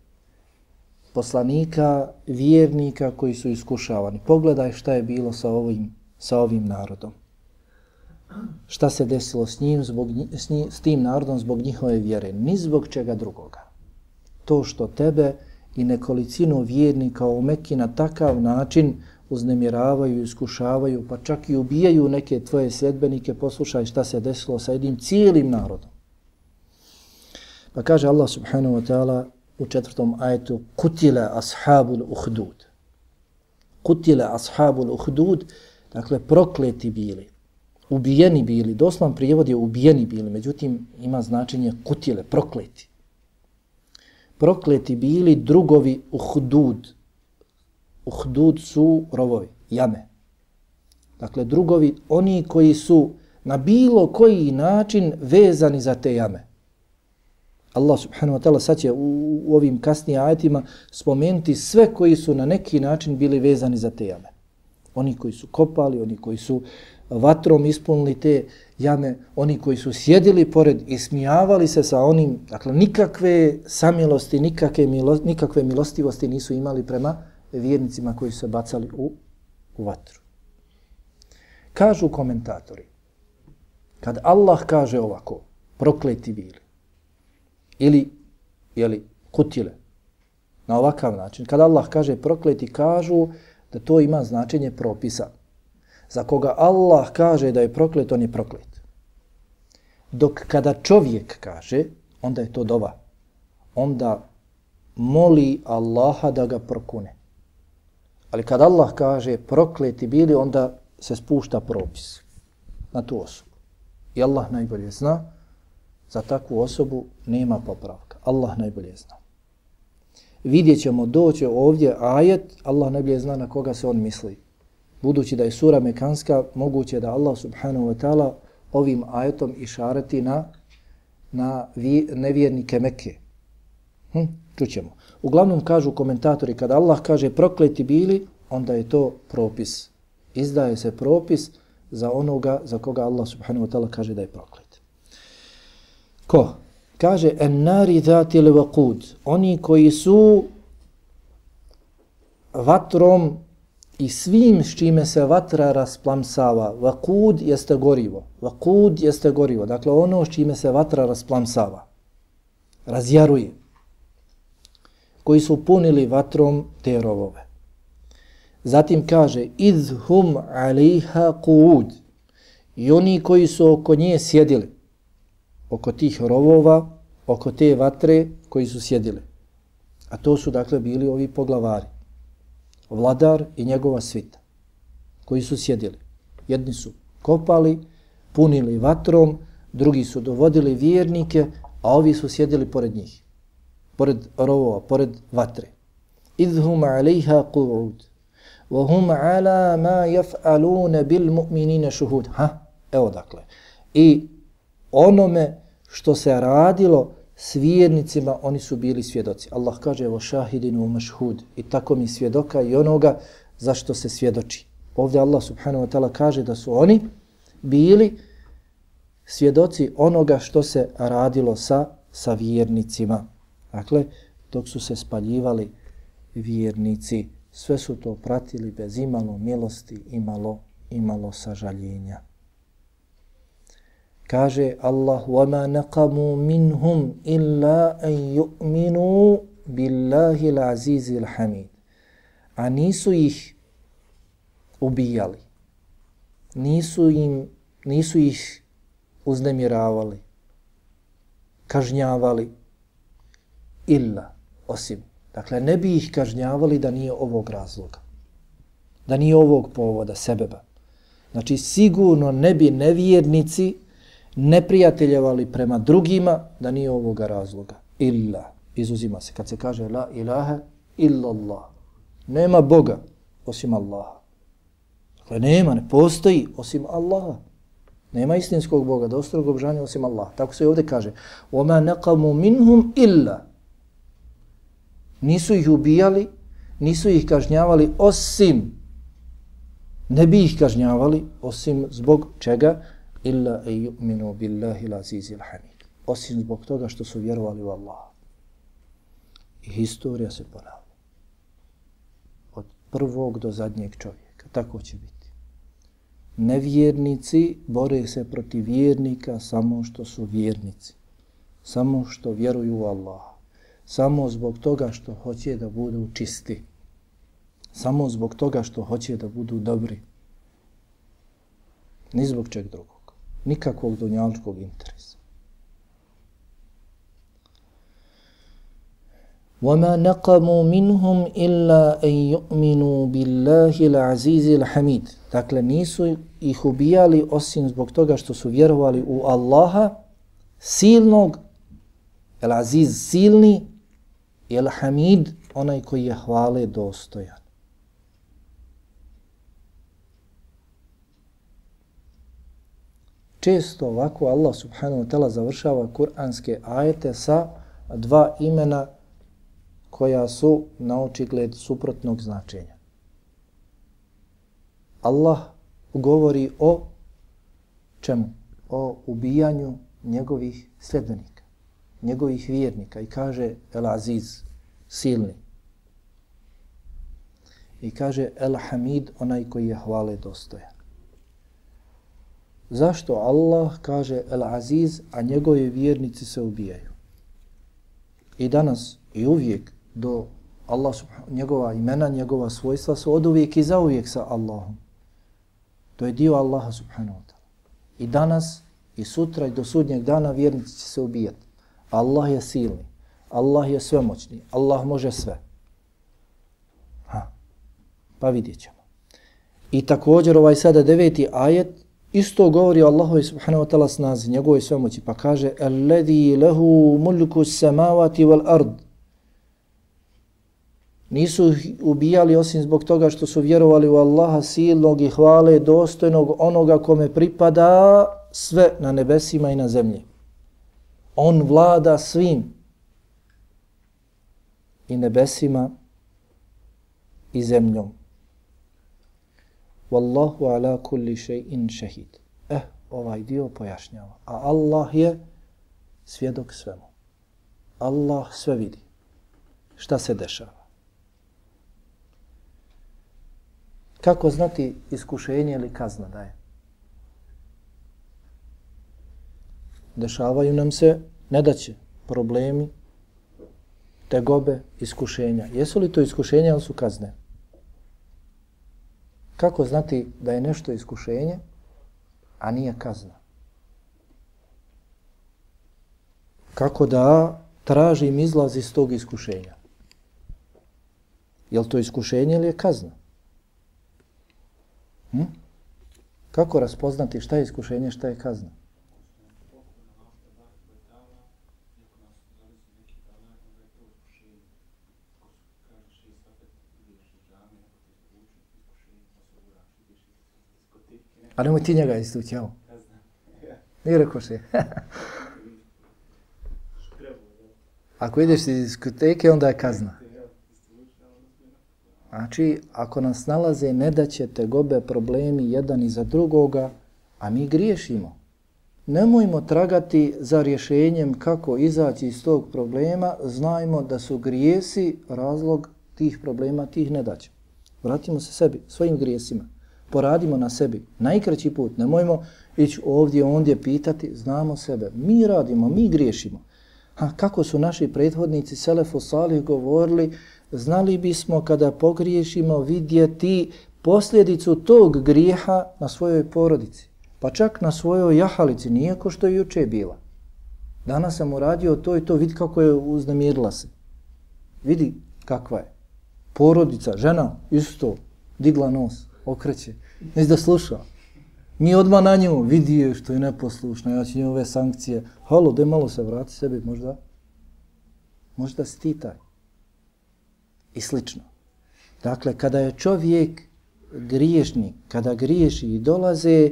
poslanika, vjernika koji su iskušavani. Pogledaj šta je bilo sa ovim, sa ovim narodom. Šta se desilo s njim, zbog, s, njim, s tim narodom zbog njihove vjere. Ni zbog čega drugoga. To što tebe i nekolicinu vjernika u Mekki na takav način uznemiravaju, iskušavaju, pa čak i ubijaju neke tvoje sledbenike, poslušaj šta se desilo sa jednim cijelim narodom. Pa kaže Allah subhanahu wa ta'ala u četvrtom ajetu kutile ashabul uhdud. Kutile ashabul uhdud, dakle prokleti bili, ubijeni bili, doslan prijevod je ubijeni bili, međutim ima značenje kutile, prokleti prokleti bili drugovi uhdud. Uhdud su rovovi, jame. Dakle, drugovi, oni koji su na bilo koji način vezani za te jame. Allah subhanahu wa ta'ala sad će u, u ovim kasnijim ajetima spomenuti sve koji su na neki način bili vezani za te jame. Oni koji su kopali, oni koji su vatrom ispunili te jame, oni koji su sjedili pored i smijavali se sa onim, dakle nikakve samilosti, nikakve, milo, nikakve milostivosti nisu imali prema vjernicima koji su se bacali u, u vatru. Kažu komentatori, kad Allah kaže ovako, prokleti bili, ili, jeli, kutile, na ovakav način, kad Allah kaže prokleti, kažu da to ima značenje propisa, za koga Allah kaže da je proklet, on je proklet. Dok kada čovjek kaže, onda je to dova. Onda moli Allaha da ga prokune. Ali kad Allah kaže prokleti bili, onda se spušta propis na tu osobu. I Allah najbolje zna, za takvu osobu nema popravka. Allah najbolje zna. Vidjet ćemo doće ovdje ajet, Allah najbolje zna na koga se on misli budući da je sura mekanska, moguće da Allah subhanahu wa ta'ala ovim ajetom išarati na, na vi, nevjernike Mekke. Hm, čućemo. Uglavnom kažu komentatori, kada Allah kaže prokleti bili, onda je to propis. Izdaje se propis za onoga za koga Allah subhanahu wa ta'ala kaže da je proklet. Ko? Kaže, en nari dhati levaqud. Oni koji su vatrom i svim s čime se vatra rasplamsava. Vakud jeste gorivo. Vakud jeste gorivo. Dakle, ono s čime se vatra rasplamsava. Razjaruje. Koji su punili vatrom te rovove. Zatim kaže, idhum aliha kuud. I oni koji su oko nje sjedili, oko tih rovova, oko te vatre koji su sjedili. A to su dakle bili ovi poglavari vladar i njegova svita, koji su sjedili. Jedni su kopali, punili vatrom, drugi su dovodili vjernike, a ovi su sjedili pored njih, pored rovova, pored vatre. Idhum alejha qu'ud, wa hum ala ma yaf'alun bil mu'minina shuhud. Ha, evo dakle. I onome što se radilo s vjernicima oni su bili svjedoci. Allah kaže evo šahidinu mašhud i tako mi svjedoka i onoga zašto se svjedoči. Ovdje Allah subhanahu wa ta'ala kaže da su oni bili svjedoci onoga što se radilo sa, sa vjernicima. Dakle, dok su se spaljivali vjernici, sve su to pratili bez imalo milosti, imalo, imalo sažaljenja. Kaže Allah, وَمَا نَقَمُوا مِنْهُمْ إِلَّا أَنْ يُؤْمِنُوا بِاللَّهِ الْعَزِيزِ الْحَمِيدِ A nisu ih ubijali. Nisu, im, nisu ih uznemiravali, kažnjavali, illa, osim. Dakle, ne bi ih kažnjavali da nije ovog razloga. Da nije ovog povoda, sebeba. Znači, sigurno ne bi nevjernici neprijateljevali prema drugima da nije ovoga razloga. Illa, izuzima se. Kad se kaže la ilaha illa Allah. Nema Boga osim Allaha. Dakle, nema, ne postoji osim Allaha. Nema istinskog Boga, dostrog obžanja osim Allah. Tako se ovdje kaže. وَمَا نَقَمُ مِنْهُمْ إِلَّا Nisu ih ubijali, nisu ih kažnjavali osim, ne bi ih kažnjavali osim zbog čega? Illa e yu'minu billahi l'azizi l'hamid. Osim zbog toga što su vjerovali u Allah. I historija se ponavlja. Od prvog do zadnjeg čovjeka. Tako će biti. Nevjernici bore se protiv vjernika samo što su vjernici. Samo što vjeruju u Allah. Samo zbog toga što hoće da budu čisti. Samo zbog toga što hoće da budu dobri. Ni zbog čeg drugog nikakvog dunjaličkog interesa. وَمَا نَقَمُوا مِنْهُمْ إِلَّا أَنْ يُؤْمِنُوا بِاللَّهِ الْعَزِيزِ الْحَمِيدِ Dakle, nisu ih ubijali osim zbog toga što su vjerovali u Allaha, silnog, el-Aziz silni, i el-Hamid, onaj koji je hvale dostojan. Često ovako Allah subhanahu wa ta'ala završava kuranske ajete sa dva imena koja su na očigled suprotnog značenja. Allah govori o čemu? O ubijanju njegovih sljedbenika, njegovih vjernika i kaže El Aziz, silni. I kaže El Hamid, onaj koji je hvale dostojan. Zašto Allah kaže El Aziz, a njegovi vjernici se ubijaju? I danas i uvijek do Allah njegova imena, njegova svojstva su od uvijek i za uvijek sa Allahom. To je dio Allaha subhanahu wa ta'ala. I danas i sutra i do sudnjeg dana vjernici će se ubijati. Allah je silni. Allah je svemoćni. Allah može sve. Ha. Pa vidjet ćemo. I također ovaj sada deveti ajet Isto govori Allahu subhanahu wa ta'ala snazi, njegove svemoći, pa kaže Alladhi lehu mulku samavati wal ard. Nisu ubijali osim zbog toga što su vjerovali u Allaha silnog i hvale dostojnog onoga kome pripada sve na nebesima i na zemlji. On vlada svim i nebesima i zemljom. Wallahu ala kulli shay'in shahid. Eh, ovaj dio pojašnjava. A Allah je svjedok svemu. Allah sve vidi. Šta se dešava? Kako znati iskušenje ili kazna da je? Dešavaju nam se nedaće, problemi, tegobe, iskušenja. Jesu li to iskušenja ili su kazne? Kako znati da je nešto iskušenje, a nije kazna? Kako da tražim izlaz iz tog iskušenja? Je li to iskušenje ili je kazna? Hm? Kako raspoznati šta je iskušenje, šta je kazna? A nemoj ti njega istući, jel? Nije rekao se. Ako ideš iz diskoteke, onda je kazna. Znači, ako nas nalaze, ne da će te gobe problemi jedan iza drugoga, a mi griješimo. Nemojmo tragati za rješenjem kako izaći iz tog problema, znajmo da su grijesi razlog tih problema, tih nedaća. Vratimo se sebi, svojim grijesima. Poradimo na sebi. Najkraći put. Nemojmo ići ovdje, ondje pitati. Znamo sebe. Mi radimo, mi griješimo. A kako su naši prethodnici Selefu Salih govorili, znali bismo kada pogriješimo vidjeti posljedicu tog grijeha na svojoj porodici. Pa čak na svojoj jahalici, nije ko što je juče bila. Danas sam uradio to i to, vidi kako je uznemirila se. Vidi kakva je. Porodica, žena, isto, digla nos, okreće. Nisi da sluša. Nije odmah na nju, vidi je što je neposlušna, ja ću ove sankcije. Halo, daj malo se vrati sebi, možda, možda si ti taj. I slično. Dakle, kada je čovjek griješnik, kada griješi i dolaze,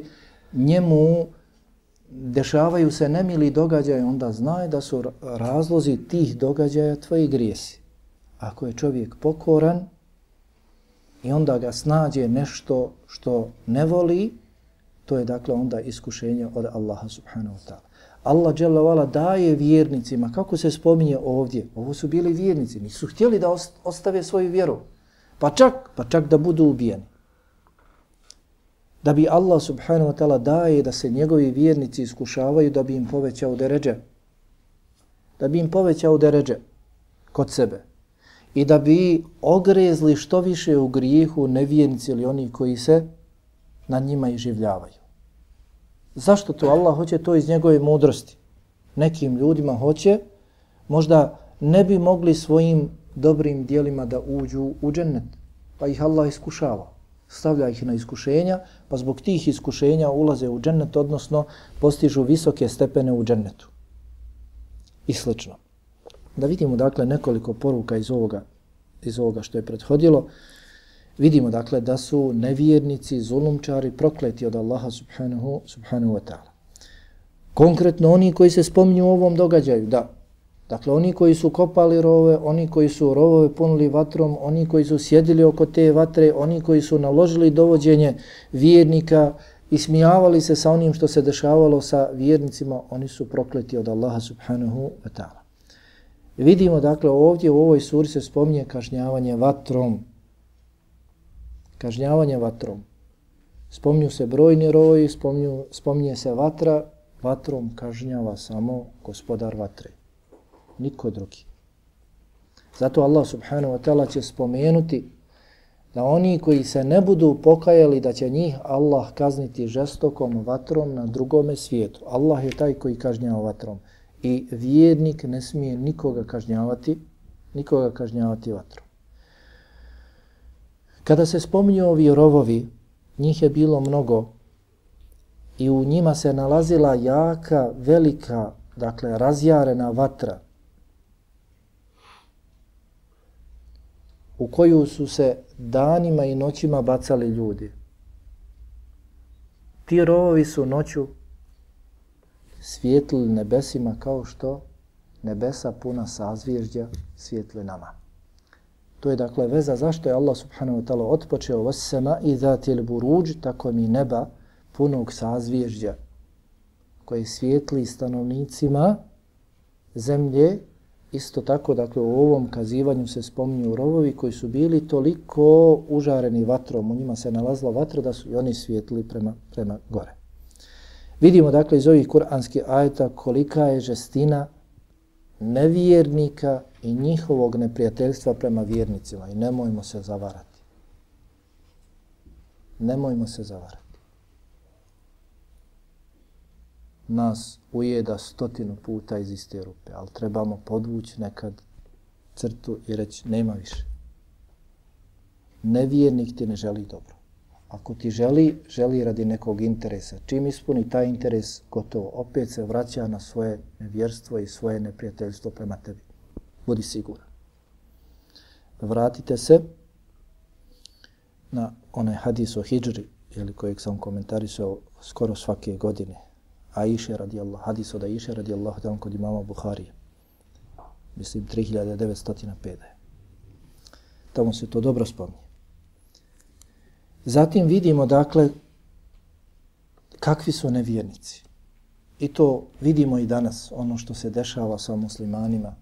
njemu dešavaju se nemili događaje, onda znaj da su razlozi tih događaja tvoji grijesi. Ako je čovjek pokoran i onda ga snađe nešto što ne voli, to je dakle onda iskušenje od Allaha subhanahu wa ta'ala. Allah dželle daje vjernicima, kako se spominje ovdje, ovo su bili vjernici, nisu htjeli da ostave svoju vjeru, pa čak, pa čak da budu ubijeni da bi Allah subhanahu wa ta'ala daje da se njegovi vjernici iskušavaju da bi im povećao deređe. Da bi im povećao deređe kod sebe. I da bi ogrezli što više u grijehu nevjernici ili oni koji se na njima i življavaju. Zašto to Allah hoće to iz njegove mudrosti? Nekim ljudima hoće, možda ne bi mogli svojim dobrim dijelima da uđu u džennet, pa ih Allah iskušava stavlja ih na iskušenja, pa zbog tih iskušenja ulaze u džennet, odnosno postižu visoke stepene u džennetu. I slično. Da vidimo dakle nekoliko poruka iz ovoga, iz ovoga što je prethodilo. Vidimo dakle da su nevjernici, zulumčari, prokleti od Allaha subhanahu, subhanahu wa ta'ala. Konkretno oni koji se spominju u ovom događaju, da, Dakle, oni koji su kopali rove, oni koji su rovove punili vatrom, oni koji su sjedili oko te vatre, oni koji su naložili dovođenje vjernika i smijavali se sa onim što se dešavalo sa vjernicima, oni su prokleti od Allaha subhanahu wa ta'ala. Vidimo, dakle, ovdje u ovoj suri se spominje kažnjavanje vatrom. Kažnjavanje vatrom. Spominju se brojni roji, spominju, spominje se vatra, vatrom kažnjava samo gospodar vatre niko drugi. Zato Allah subhanahu wa ta'ala će spomenuti da oni koji se ne budu pokajali da će njih Allah kazniti žestokom vatrom na drugome svijetu. Allah je taj koji kažnjava vatrom. I vjernik ne smije nikoga kažnjavati, nikoga kažnjavati vatrom. Kada se spominju ovi rovovi, njih je bilo mnogo i u njima se nalazila jaka, velika, dakle razjarena vatra u koju su se danima i noćima bacali ljudi. Ti rovovi su noću svijetlili nebesima kao što nebesa puna sazvježdja svijetli nama. To je dakle veza zašto je Allah subhanahu wa ta'ala otpočeo vasema i zatil buruđ, tako mi neba punog sazvježdja koje svijetli stanovnicima zemlje Isto tako, dakle, u ovom kazivanju se spominju rovovi koji su bili toliko užareni vatrom, u njima se nalazila vatra da su i oni svijetli prema, prema gore. Vidimo, dakle, iz ovih kuranskih ajeta kolika je žestina nevjernika i njihovog neprijateljstva prema vjernicima. I nemojmo se zavarati. Nemojmo se zavarati. nas ujeda stotinu puta iz iste rupe, ali trebamo podvući nekad crtu i reći nema više. Nevjernik ti ne želi dobro. Ako ti želi, želi radi nekog interesa. Čim ispuni taj interes, gotovo, opet se vraća na svoje nevjerstvo i svoje neprijateljstvo prema tebi. Budi siguran. Vratite se na onaj hadis o hijđri, ili kojeg sam komentarisao skoro svake godine, Aisha radijallahu hadis od Aisha radijallahu ta'ala kod imama Buharije. mislim 3905. Tamo se to dobro spominje. Zatim vidimo, dakle, kakvi su nevjernici. I to vidimo i danas, ono što se dešava sa muslimanima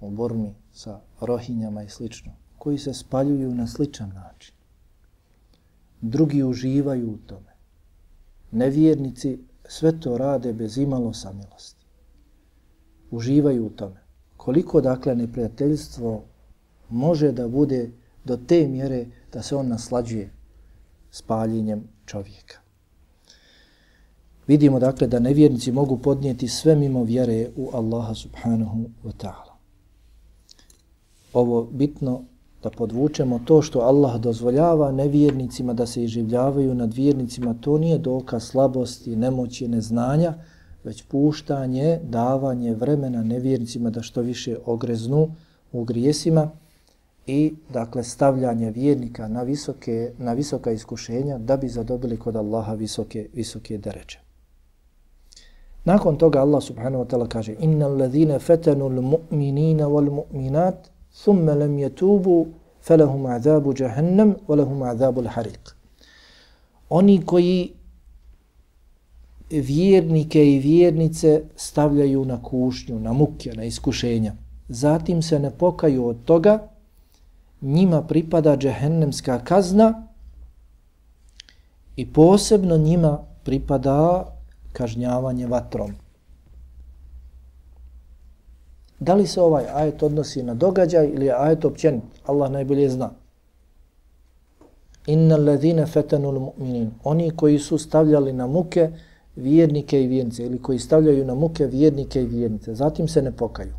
u Burmi, sa rohinjama i slično, koji se spaljuju na sličan način. Drugi uživaju u tome. Nevjernici sve to rade bez imalo samilosti. Uživaju u tome. Koliko, dakle, neprijateljstvo može da bude do te mjere da se on naslađuje spaljenjem čovjeka. Vidimo dakle da nevjernici mogu podnijeti sve mimo vjere u Allaha subhanahu wa ta'ala. Ovo bitno da podvučemo to što Allah dozvoljava nevjernicima da se iživljavaju nad vjernicima, to nije dokaz slabosti, nemoći, neznanja, već puštanje, davanje vremena nevjernicima da što više ogreznu u grijesima i dakle stavljanje vjernika na visoke na visoka iskušenja da bi zadobili kod Allaha visoke visoke dereče. Nakon toga Allah subhanahu wa ta'ala kaže Innal ladhina fatanu al-mu'minina wal-mu'minat thumma lam yatubu falahum azabu jahannam wa lahum azabu al-hariq. Oni koji vjernike i vjernice stavljaju na kušnju, na muke, na iskušenja. Zatim se ne pokaju od toga, njima pripada džehennemska kazna i posebno njima pripada kažnjavanje vatrom. Da li se ovaj ajet odnosi na događaj ili je ajet općenit? Allah najbolje zna. Inna ladhina fetanul mu'minin. Oni koji su stavljali na muke vjernike i vjernice ili koji stavljaju na muke vjernike i vjernice. Zatim se ne pokaju.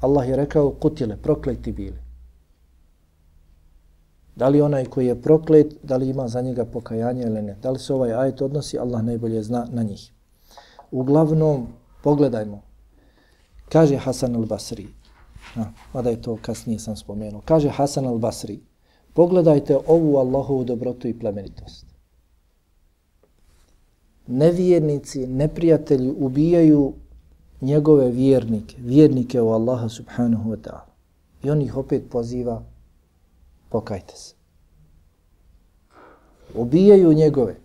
Allah je rekao kutile, prokleti bili. Da li onaj koji je proklet, da li ima za njega pokajanje ili ne. Da li se ovaj ajet odnosi, Allah najbolje zna na njih. Uglavnom, pogledajmo. Kaže Hasan al-Basri. Mada je to kasnije sam spomenuo. Kaže Hasan al-Basri. Pogledajte ovu Allahovu dobrotu i plemenitost. Nevjernici, neprijatelji ubijaju njegove vjernike, vjernike u Allaha subhanahu wa ta'ala. I on ih opet poziva pokajte se. Ubijaju njegove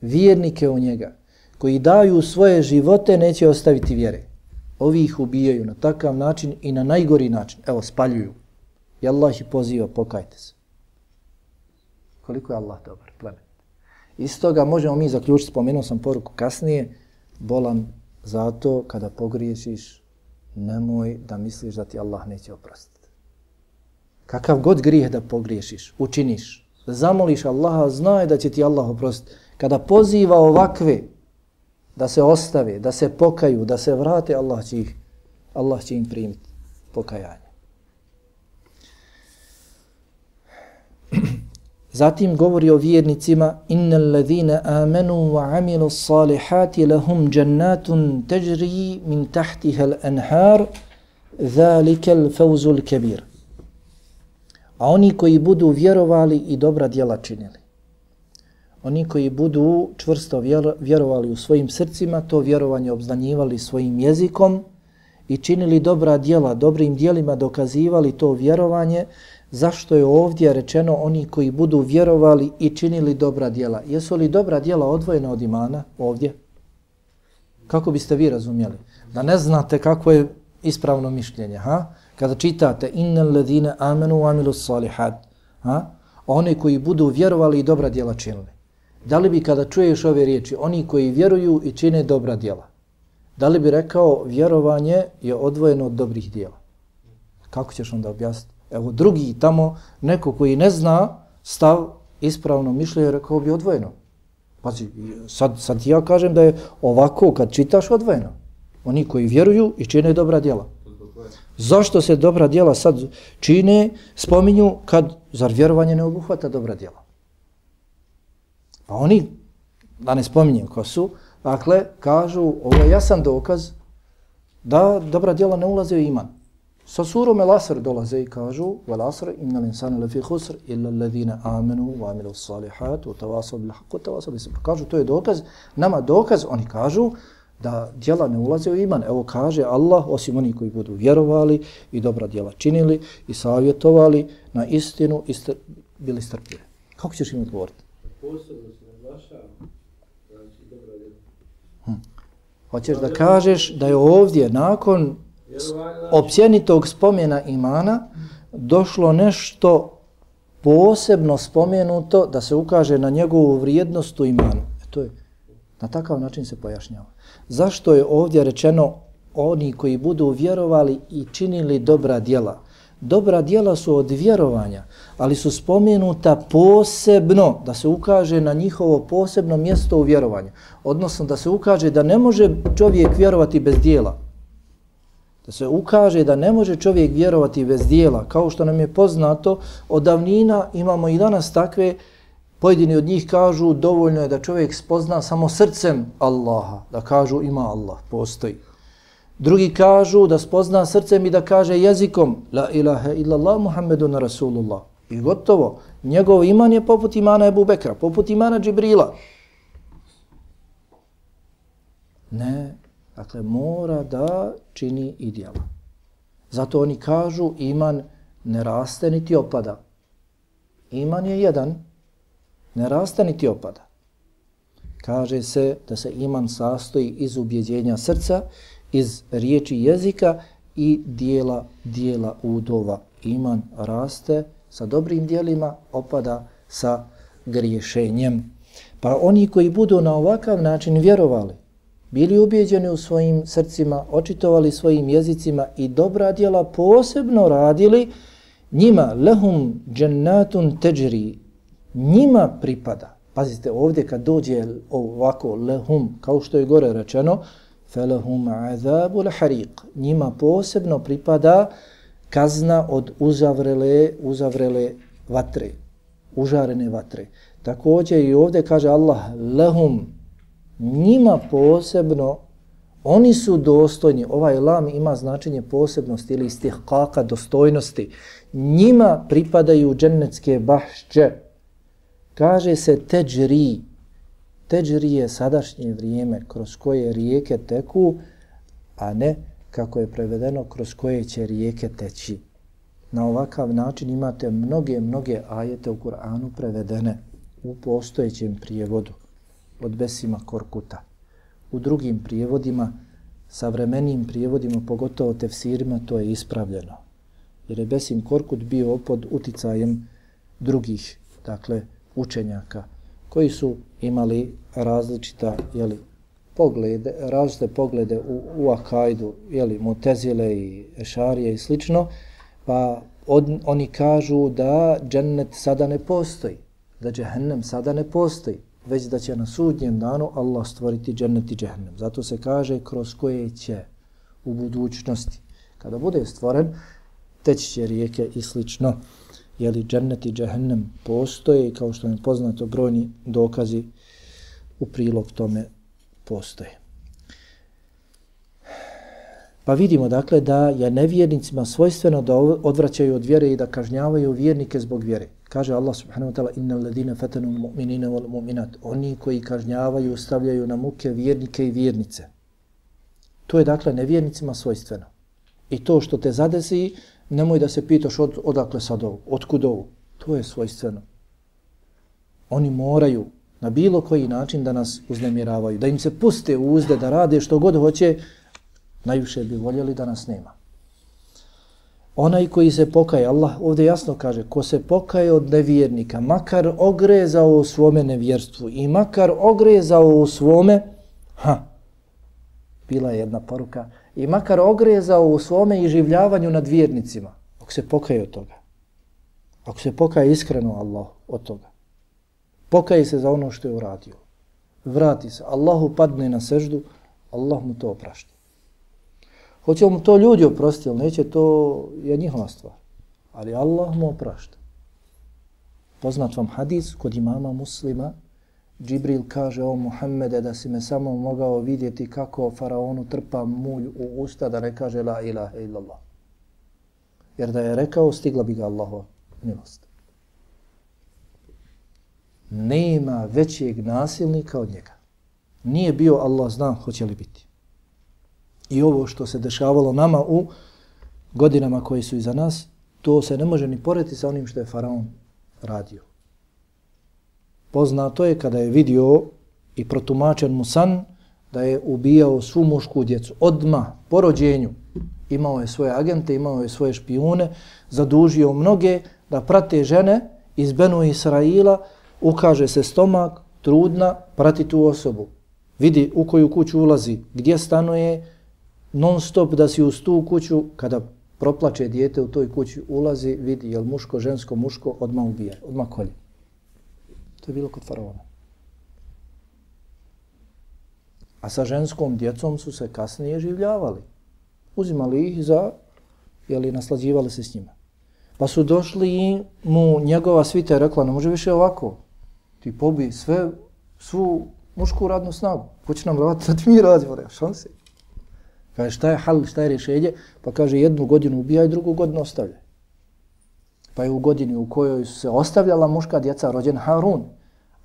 vjernike u njega, koji daju svoje živote, neće ostaviti vjere. Ovi ih ubijaju na takav način i na najgori način. Evo, spaljuju. I Allah ih poziva, pokajte se. Koliko je Allah dobar, plemen. Iz toga možemo mi zaključiti, spomenuo sam poruku kasnije, bolan zato kada pogriješiš, nemoj da misliš da ti Allah neće oprostiti kakav god grijeh da pogriješiš, učiniš, zamoliš Allaha, znaj da će ti Allah oprostiti. Kada poziva ovakve da se ostave, da se pokaju, da se vrate, Allah će, ih, Allah će im primiti pokajanje. Zatim govori o vjernicima innal ladhina amanu wa amilu salihati lahum jannatun tajri min tahtiha al-anhar zalika al-fawz al-kabir. A oni koji budu vjerovali i dobra djela činili. Oni koji budu čvrsto vjerovali u svojim srcima, to vjerovanje obznanjivali svojim jezikom i činili dobra djela, dobrim djelima dokazivali to vjerovanje, zašto je ovdje rečeno oni koji budu vjerovali i činili dobra djela. Jesu li dobra djela odvojena od imana ovdje? Kako biste vi razumjeli? Da ne znate kako je ispravno mišljenje, ha? kada čitate innal ladina amanu wa amilus salihat, ha? oni koji budu vjerovali i dobra djela činili. Da li bi kada čuješ ove riječi, oni koji vjeruju i čine dobra djela, da li bi rekao vjerovanje je odvojeno od dobrih djela? Kako ćeš onda objasniti? Evo drugi tamo, neko koji ne zna stav ispravno mišljenje, rekao bi odvojeno. Pazi, sad, sad ja kažem da je ovako kad čitaš odvojeno. Oni koji vjeruju i čine dobra djela. Zašto se dobra djela sad čine, spominju kad zar vjerovanje ne obuhvata dobra djela? Pa oni, da ne spominjem ko su, dakle, kažu, ovo je jasan dokaz da dobra djela ne ulaze u iman. Sa surom El Asr dolaze i kažu, Vel Asr, inna l'insana lefi husr, illa alladhina amenu, wa amilu salihat, wa tawasal bil haqq, wa tawasal bil sabr. Kažu, to je dokaz, nama dokaz, oni kažu, da djela ne ulaze u iman. Evo kaže Allah, osim oni koji budu vjerovali i dobra djela činili i savjetovali na istinu i str bili strpljivi. Kako ćeš im odgovoriti? Posebno se naglašava, znači dobra djela. Hm. Hoćeš da kažeš da je ovdje nakon općenitog spomena imana došlo nešto posebno spomenuto da se ukaže na njegovu vrijednost u imanu. E to je, na takav način se pojašnjava. Zašto je ovdje rečeno oni koji budu vjerovali i činili dobra djela? Dobra djela su od vjerovanja, ali su spomenuta posebno da se ukaže na njihovo posebno mjesto u vjerovanju. Odnosno da se ukaže da ne može čovjek vjerovati bez dijela. Da se ukaže da ne može čovjek vjerovati bez dijela. Kao što nam je poznato, od davnina imamo i danas takve, pojedini od njih kažu dovoljno je da čovjek spozna samo srcem Allaha. Da kažu ima Allah, postoji. Drugi kažu da spozna srcem i da kaže jezikom La ilaha illallah Muhammedun Rasulullah. I gotovo. Njegov iman je poput imana Ebu Bekra, poput imana Džibrila. Ne, dakle mora da čini i djela. Zato oni kažu iman ne raste niti opada. Iman je jedan, ne raste niti opada. Kaže se da se iman sastoji iz ubjeđenja srca, iz riječi jezika i dijela, dijela udova. Iman raste sa dobrim dijelima, opada sa griješenjem. Pa oni koji budu na ovakav način vjerovali, bili ubijeđeni u svojim srcima, očitovali svojim jezicima i dobra djela posebno radili, njima lehum džennatun teđri, njima pripada. Pazite, ovdje kad dođe ovako lehum, kao što je gore rečeno, felehum azabu lahariq, njima posebno pripada kazna od uzavrele, uzavrele vatre, užarene vatre. Također i ovdje kaže Allah, lehum, njima posebno, oni su dostojni, ovaj lam ima značenje posebnosti ili istihkaka dostojnosti, njima pripadaju džennetske bašće. Kaže se teđri, teđri je sadašnje vrijeme kroz koje rijeke teku, a ne kako je prevedeno kroz koje će rijeke teći. Na ovakav način imate mnoge, mnoge ajete u Kur'anu prevedene u postojećem prijevodu od Besima Korkuta. U drugim prijevodima, savremenim prijevodima, pogotovo tefsirima, to je ispravljeno. Jer je Besim Korkut bio pod uticajem drugih, dakle, učenjaka, koji su imali različita, jeli, poglede, različite poglede u, u Akajdu, jeli, Mutezile i Ešarije i slično, pa od, oni kažu da džennet sada ne postoji, da džehennem sada ne postoji već da će na sudnjem danu Allah stvoriti džennet i džehennem. Zato se kaže kroz koje će u budućnosti, kada bude stvoren, teći će rijeke i slično. Jeli džennet i džehennem postoje i kao što je poznato brojni dokazi u prilog tome postoje. Pa vidimo dakle da je nevjernicima svojstveno da odvraćaju od vjere i da kažnjavaju vjernike zbog vjere. Kaže Allah subhanahu wa ta'ala innal ladina fatanu mu'minina wal mu'minat. Oni koji kažnjavaju, stavljaju na muke vjernike i vjernice. To je dakle nevjernicima svojstveno. I to što te zadesi, nemoj da se pitaš od, odakle sad ovo, otkud ovo. To je svojstveno. Oni moraju na bilo koji način da nas uznemiravaju, da im se puste uzde, da rade što god hoće, najviše bi voljeli da nas nema. Onaj koji se pokaje, Allah ovdje jasno kaže, ko se pokaje od nevjernika, makar ogrezao u svome nevjerstvu i makar ogrezao u svome, ha, bila je jedna poruka, i makar ogrezao u svome iživljavanju nad vjernicima, ako se pokaje od toga, ako se pokaje iskreno Allah od toga, pokaje se za ono što je uradio, vrati se, Allahu padne na seždu, Allah mu to oprašta. Hoće mu to ljudi oprostiti ili neće, to je njihova stvar. Ali Allah mu oprašta. Poznat vam hadis kod imama muslima, Džibril kaže o Muhammede da si me samo mogao vidjeti kako faraonu trpa mulj u usta da ne kaže la ilaha illallah. Jer da je rekao, stigla bi ga Allahova milost. Nema većeg nasilnika od njega. Nije bio Allah zna hoće li biti i ovo što se dešavalo nama u godinama koje su iza nas, to se ne može ni poreti sa onim što je faraon radio. Poznato je kada je vidio i protumačen mu san da je ubijao svu mušku djecu. Odma po rođenju imao je svoje agente, imao je svoje špijune, zadužio mnoge da prate žene iz Benu Israila, ukaže se stomak, trudna, prati tu osobu. Vidi u koju kuću ulazi, gdje stanuje, non stop da si uz tu kuću, kada proplače dijete u toj kući, ulazi, vidi je li muško, žensko, muško, odmah ubija, odmah kolje. To je bilo kod faraona. A sa ženskom djecom su se kasnije življavali. Uzimali ih za, jeli, naslađivali se s njima. Pa su došli i mu njegova svita rekla, ne može više ovako. Ti pobi sve, svu mušku radnu snagu. Hoće nam raditi, da ti mi radimo, šanse. Kaže, šta je hal, šta je rješenje? Pa kaže, jednu godinu ubijaj, drugu godinu ostavljaj. Pa je u godini u kojoj se ostavljala muška djeca rođen Harun,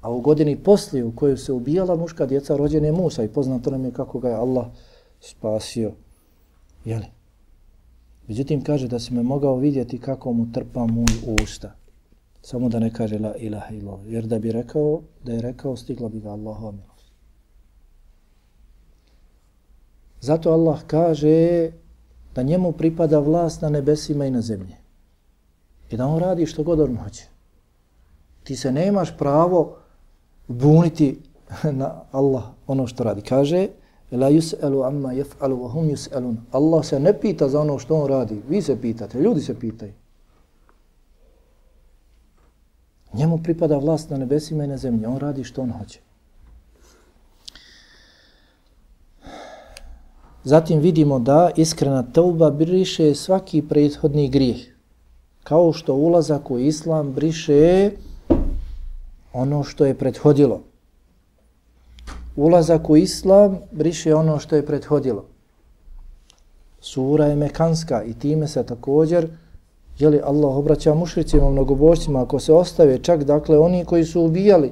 a u godini poslije u kojoj se ubijala muška djeca rođen je Musa i poznato nam je kako ga je Allah spasio. Jeli? Međutim, kaže da se me mogao vidjeti kako mu trpa moj usta. Samo da ne kaže la ilaha ilo. Jer da bi rekao, da je rekao, stigla bi ga Allahom milost. Zato Allah kaže da njemu pripada vlast na nebesima i na zemlji. I da on radi što god on hoće. Ti se nemaš pravo buniti na Allah ono što radi. Kaže, la yus'alu amma yaf'alu wa hum yus'alun. Allah se ne pita za ono što on radi. Vi se pitate, ljudi se pitaju. Njemu pripada vlast na nebesima i na zemlji. On radi što on hoće. Zatim vidimo da iskrena tauba briše svaki prethodni grijeh. Kao što ulazak u islam briše ono što je prethodilo. Ulazak u islam briše ono što je prethodilo. Sura je mekanska i time se također je li Allah obraća mušricima, mnogobošcima, ako se ostave čak, dakle, oni koji su ubijali.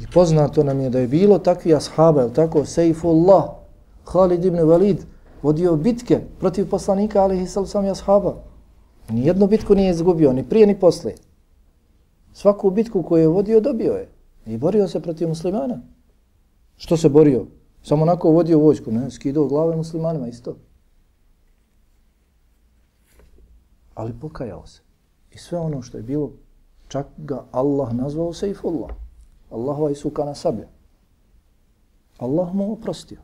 I poznato nam je da je bilo takvi ashaba, je tako, Sejfullah, Khalid ibn Walid, vodio bitke protiv poslanika, ali i sam ashaba. Nijednu bitku nije izgubio, ni prije, ni posle. Svaku bitku koju je vodio, dobio je. I borio se protiv muslimana. Što se borio? Samo onako vodio vojsku, ne? Skidao glave muslimanima, isto. Ali pokajao se. I sve ono što je bilo, čak ga Allah nazvao Seifullah. Allahova i sukana sablja. Allah mu oprostio.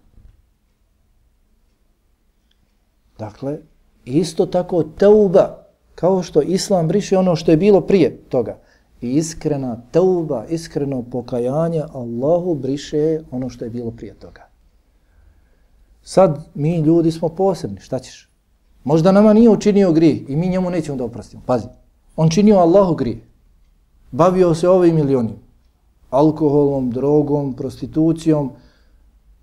Dakle, isto tako teuba, kao što Islam briše ono što je bilo prije toga. I iskrena teuba, iskreno pokajanje Allahu briše ono što je bilo prije toga. Sad mi ljudi smo posebni, šta ćeš? Možda nama nije učinio grije i mi njemu nećemo da oprostimo. Pazi, on činio Allahu grije. Bavio se ovim ili onim. Alkoholom, drogom, prostitucijom.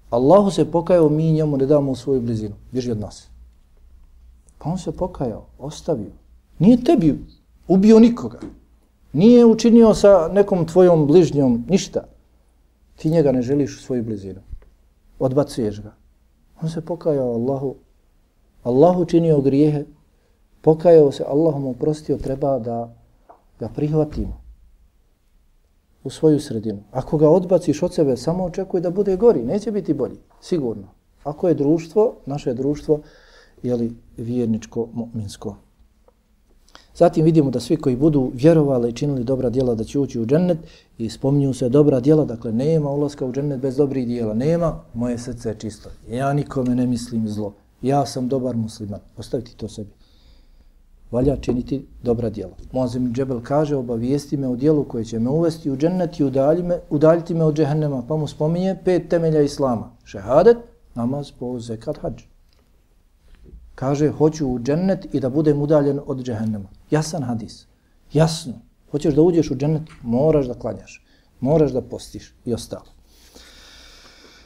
Allahu se pokajao, mi njemu ne damo svoju blizinu. Bježi od nas. Pa on se pokajao, ostavio. Nije tebi ubio nikoga. Nije učinio sa nekom tvojom bližnjom ništa. Ti njega ne želiš u svoju blizinu. Odbacuješ ga. On se pokajao Allahu. Allahu činio grijehe. Pokajao se, Allah mu oprostio, treba da ga prihvatimo u svoju sredinu. Ako ga odbaciš od sebe, samo očekuj da bude gori. Neće biti bolji, sigurno. Ako je društvo, naše društvo, jeli, vjerničko, mu'minsko. Zatim vidimo da svi koji budu vjerovali i činili dobra djela da će ući u džennet i spominju se dobra djela, dakle nema ulaska u džennet bez dobrih djela, nema, moje srce je čisto, ja nikome ne mislim zlo, ja sam dobar musliman, ostaviti to sebi. Valja činiti dobra djela. Moazim Džebel kaže, obavijesti me o djelu koje će me uvesti u džennet i udalji me, udaljiti me od džehennema, pa mu spominje pet temelja Islama. Šehadet, namaz, poz, zekat, hađ. Kaže, hoću u džennet i da budem udaljen od džehennema. Jasan hadis. Jasno. Hoćeš da uđeš u džennet, moraš da klanjaš. Moraš da postiš i ostalo.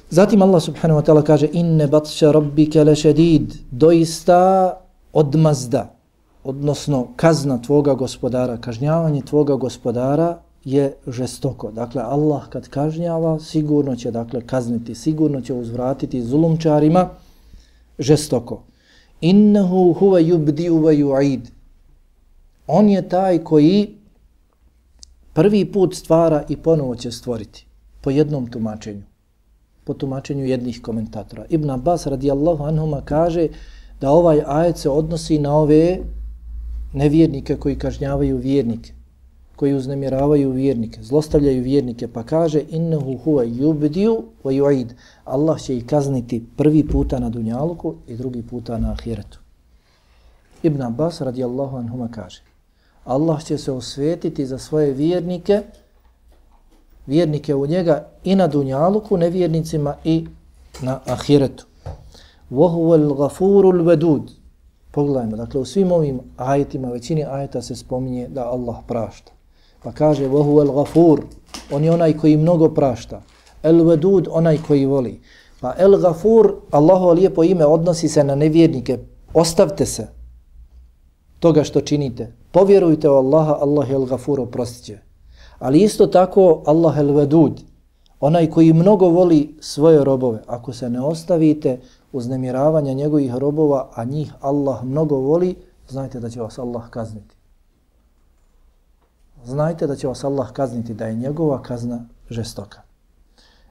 Zatim Allah subhanahu wa ta'ala kaže inne batša rabbike lešedid doista odmazda odnosno kazna tvoga gospodara kažnjavanje tvoga gospodara je žestoko. Dakle, Allah kad kažnjava sigurno će dakle kazniti, sigurno će uzvratiti zulumčarima žestoko. Innehu huve yubdi uve yu'id. On je taj koji prvi put stvara i ponovo će stvoriti po jednom tumačenju po tumačenju jednih komentatora. Ibn Abbas radijallahu anhuma kaže da ovaj ajet se odnosi na ove nevjernike koji kažnjavaju vjernike, koji uznemiravaju vjernike, zlostavljaju vjernike, pa kaže innehu huwa yubdiu wa yu'id. Allah će ih kazniti prvi puta na dunjaluku i drugi puta na ahiretu. Ibn Abbas radijallahu anhuma kaže Allah će se osvetiti za svoje vjernike vjernike u njega i na dunjaluku, nevjernicima i na ahiretu. وَهُوَ الْغَفُورُ الْوَدُودُ Pogledajmo, dakle u svim ovim ajetima, većini ajeta se spominje da Allah prašta. Pa kaže وَهُوَ الْغَفُورُ On je onaj koji mnogo prašta. El-Vedud, onaj koji voli. Pa El-Gafur, Allaho lijepo ime, odnosi se na nevjernike. Ostavte se toga što činite. Povjerujte u Allaha, Allah je El-Gafur, oprostit će. Ali isto tako Allah el vedud, onaj koji mnogo voli svoje robove, ako se ne ostavite uznemiravanja njegovih robova, a njih Allah mnogo voli, znajte da će vas Allah kazniti. Znajte da će vas Allah kazniti, da je njegova kazna žestoka.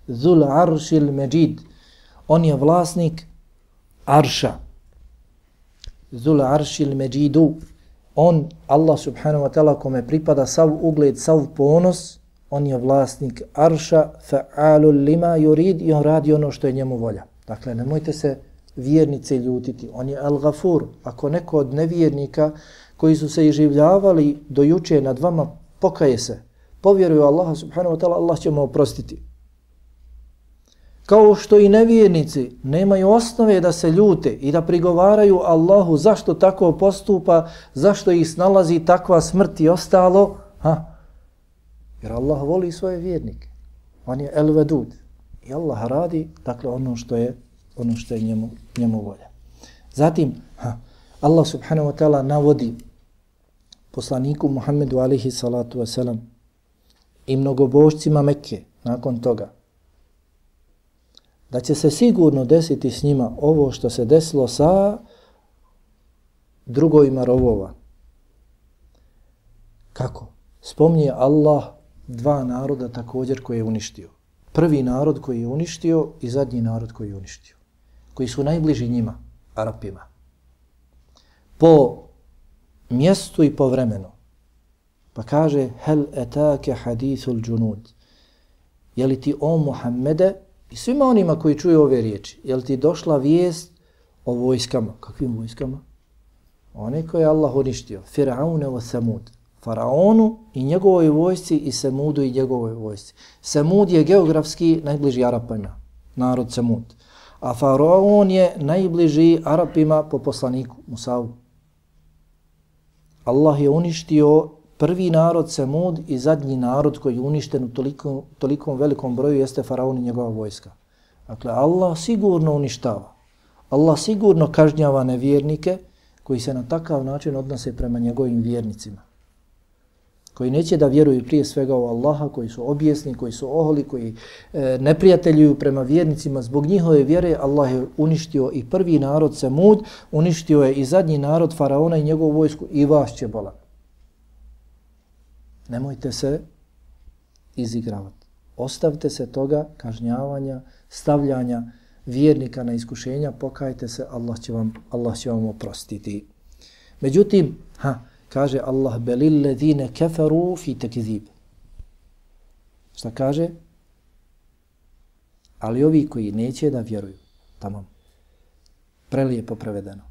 Zul aršil međid, on je vlasnik arša. Zul aršil međidu, on, Allah subhanahu wa ta'ala, kome pripada sav ugled, sav ponos, on je vlasnik arša, fa'alu lima yurid i on radi ono što je njemu volja. Dakle, nemojte se vjernice ljutiti. On je al-gafur. Ako neko od nevjernika koji su se iživljavali do juče nad vama, pokaje se, povjeruju Allaha subhanahu wa ta'ala, Allah će mu oprostiti. Kao što i nevjernici nemaju osnove da se ljute i da prigovaraju Allahu zašto tako postupa, zašto ih snalazi takva smrt i ostalo, ha? jer Allah voli svoje vjernike. On je el vedud. I Allah radi dakle ono što je ono što je njemu, njemu volja. Zatim, ha, Allah subhanahu wa ta'ala navodi poslaniku Muhammedu alihi salatu wasalam i mnogobožcima Mekke nakon toga da će se sigurno desiti s njima ovo što se desilo sa drugojima rovova. Kako? Spomnije Allah dva naroda također koje je uništio. Prvi narod koji je uništio i zadnji narod koji je uništio. Koji su najbliži njima, Arapima. Po mjestu i po vremenu. Pa kaže, hel etake hadithul džunud. Je li ti o Muhammede I svima onima koji čuju ove riječi, je li ti došla vijest o vojskama? Kakvim vojskama? One koje je Allah uništio. Firaune o Samud. Faraonu i njegovoj vojsci i Samudu i njegovoj vojsci. Samud je geografski najbliži Arapima, narod Samud. A Faraon je najbliži Arapima po poslaniku Musavu. Allah je uništio prvi narod Semud i zadnji narod koji je uništen u tolikom, tolikom velikom broju jeste Faraon i njegova vojska. Dakle, Allah sigurno uništava. Allah sigurno kažnjava nevjernike koji se na takav način odnose prema njegovim vjernicima. Koji neće da vjeruju prije svega u Allaha, koji su objesni, koji su oholi, koji e, neprijateljuju prema vjernicima. Zbog njihove vjere Allah je uništio i prvi narod Semud, uništio je i zadnji narod Faraona i njegovu vojsku i vas će bolati. Nemojte se izigravati. Ostavite se toga kažnjavanja, stavljanja vjernika na iskušenja, pokajte se, Allah će vam, Allah će vam oprostiti. Međutim, ha, kaže Allah, belil ledine keferu fi tekizib. Šta kaže? Ali ovi koji neće da vjeruju, tamo, prelijepo prevedeno.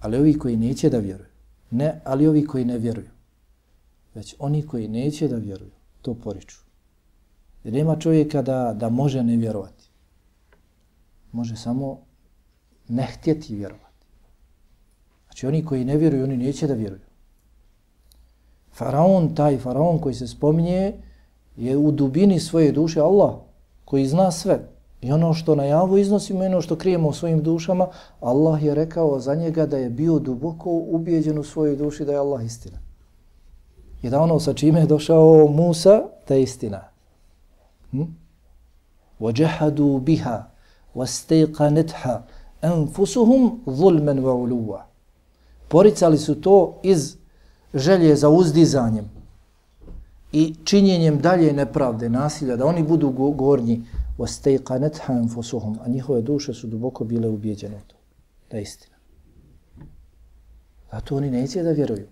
Ali ovi koji neće da vjeruju, ne, ali ovi koji ne vjeruju već oni koji neće da vjeruju, to poriču. Jer nema čovjeka da, da može ne vjerovati. Može samo ne htjeti vjerovati. Znači oni koji ne vjeruju, oni neće da vjeruju. Faraon, taj faraon koji se spominje, je u dubini svoje duše Allah, koji zna sve. I ono što na javu iznosimo, ono što krijemo u svojim dušama, Allah je rekao za njega da je bio duboko ubijeđen u svojoj duši da je Allah istina i da ono sa čime je došao Musa, da je istina. Hm? وَجَحَدُوا بِهَا وَاسْتَيْقَنِتْهَا enfusuhum zulmen wa uluwa. Poricali su to iz želje za uzdizanjem i činjenjem dalje nepravde, nasilja, da oni budu gornji, وَسْتَيْقَنَتْهَا أَنْفُسُهُمْ A njihove duše su duboko bile ubijeđene u to. Da je istina. Zato oni neće da vjeruju.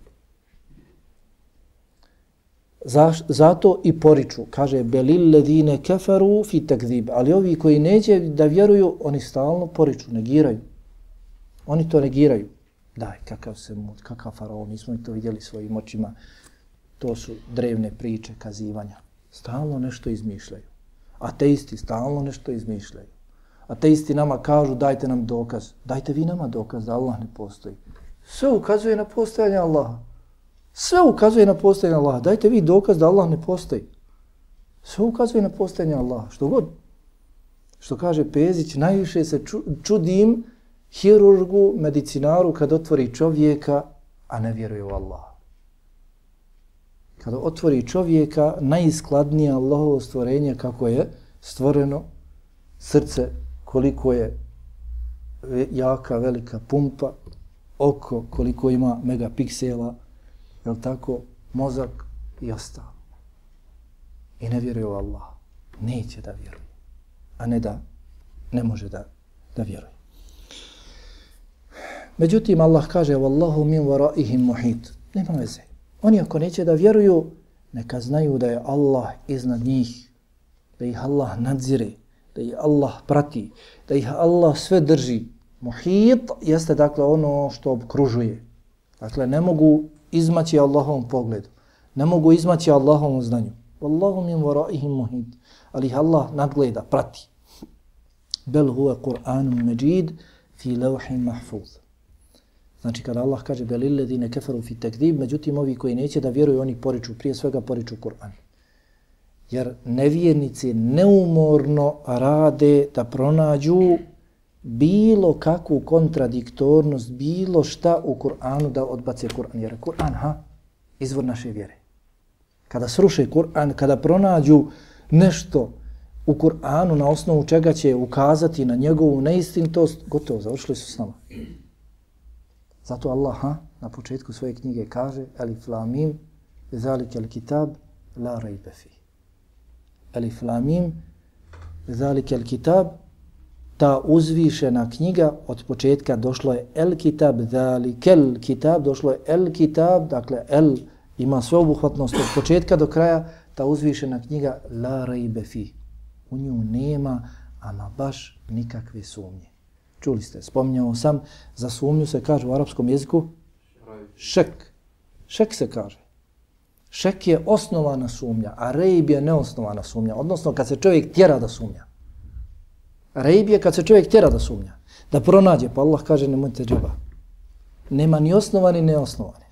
Zaš, zato i poriču. Kaže, belil ledine keferu fi takzib. Ali ovi koji neće da vjeruju, oni stalno poriču, negiraju. Oni to negiraju. Daj, kakav se mut, kakav faraon, nismo to vidjeli svojim očima. To su drevne priče, kazivanja. Stalno nešto izmišljaju. Ateisti stalno nešto izmišljaju. Ateisti nama kažu, dajte nam dokaz. Dajte vi nama dokaz da Allah ne postoji. Sve ukazuje na postojanje Allaha. Sve ukazuje na postojanje Allaha. Dajte vi dokaz da Allah ne postoji. Sve ukazuje na postojanje Allaha. Što god. Što kaže Pezić, najviše se čudim hirurgu, medicinaru kad otvori čovjeka, a ne vjeruje u Allaha. Kada otvori čovjeka, najiskladnije Allahovo stvorenje kako je stvoreno, srce koliko je jaka, velika pumpa, oko koliko ima megapiksela, je tako, mozak i ostalo. I ne vjeruje u Allah. Neće da vjeruje. A ne da, ne može da, da vjeruje. Međutim, Allah kaže, Wallahu min varaihim muhit. Nema veze. Oni ako neće da vjeruju, neka znaju da je Allah iznad njih, da ih Allah nadzire, da ih Allah prati, da ih Allah sve drži. Muhit jeste dakle ono što obkružuje. Dakle, ne mogu izmaći Allahovom pogledu. Ne mogu izmaći Allahovom znanju. Wallahu min varaihim muhit. Ali ih Allah nadgleda, prati. Bel huve Kur'anum međid fi levhim mahfuz. Znači kada Allah kaže belil ledine keferu fi tekdib, međutim ovi koji neće da vjeruju, oni poriču, prije svega poriču Kur'an. Jer nevjernici neumorno rade da pronađu bilo kakvu kontradiktornost, bilo šta u Kur'anu da odbace Kur'an. Jer Kur'an, ha, izvor naše vjere. Kada sruše Kur'an, kada pronađu nešto u Kur'anu na osnovu čega će ukazati na njegovu neistintost, gotovo, završili su s nama. Zato Allah ha, na početku svoje knjige kaže Alif Lamim, zalik al kitab, la rejbe fi. Alif Lamim, zalik al kitab, ta uzvišena knjiga od početka došlo je el kitab, zalik el kitab, došlo je el kitab, dakle el ima sveobuhvatnost od početka do kraja, ta uzvišena knjiga la rejbe fi. U nju nema ama baš nikakve sumnje. Čuli ste, spominjao sam, za sumnju se kaže u arapskom jeziku šek. Šek se kaže. Šek je osnovana sumnja, a rejb je neosnovana sumnja. Odnosno, kad se čovjek tjera da sumnja. Rejb je kad se čovjek tjera da sumnja. Da pronađe, pa Allah kaže nemojte džaba. Nema ni osnovani, ni neosnovani.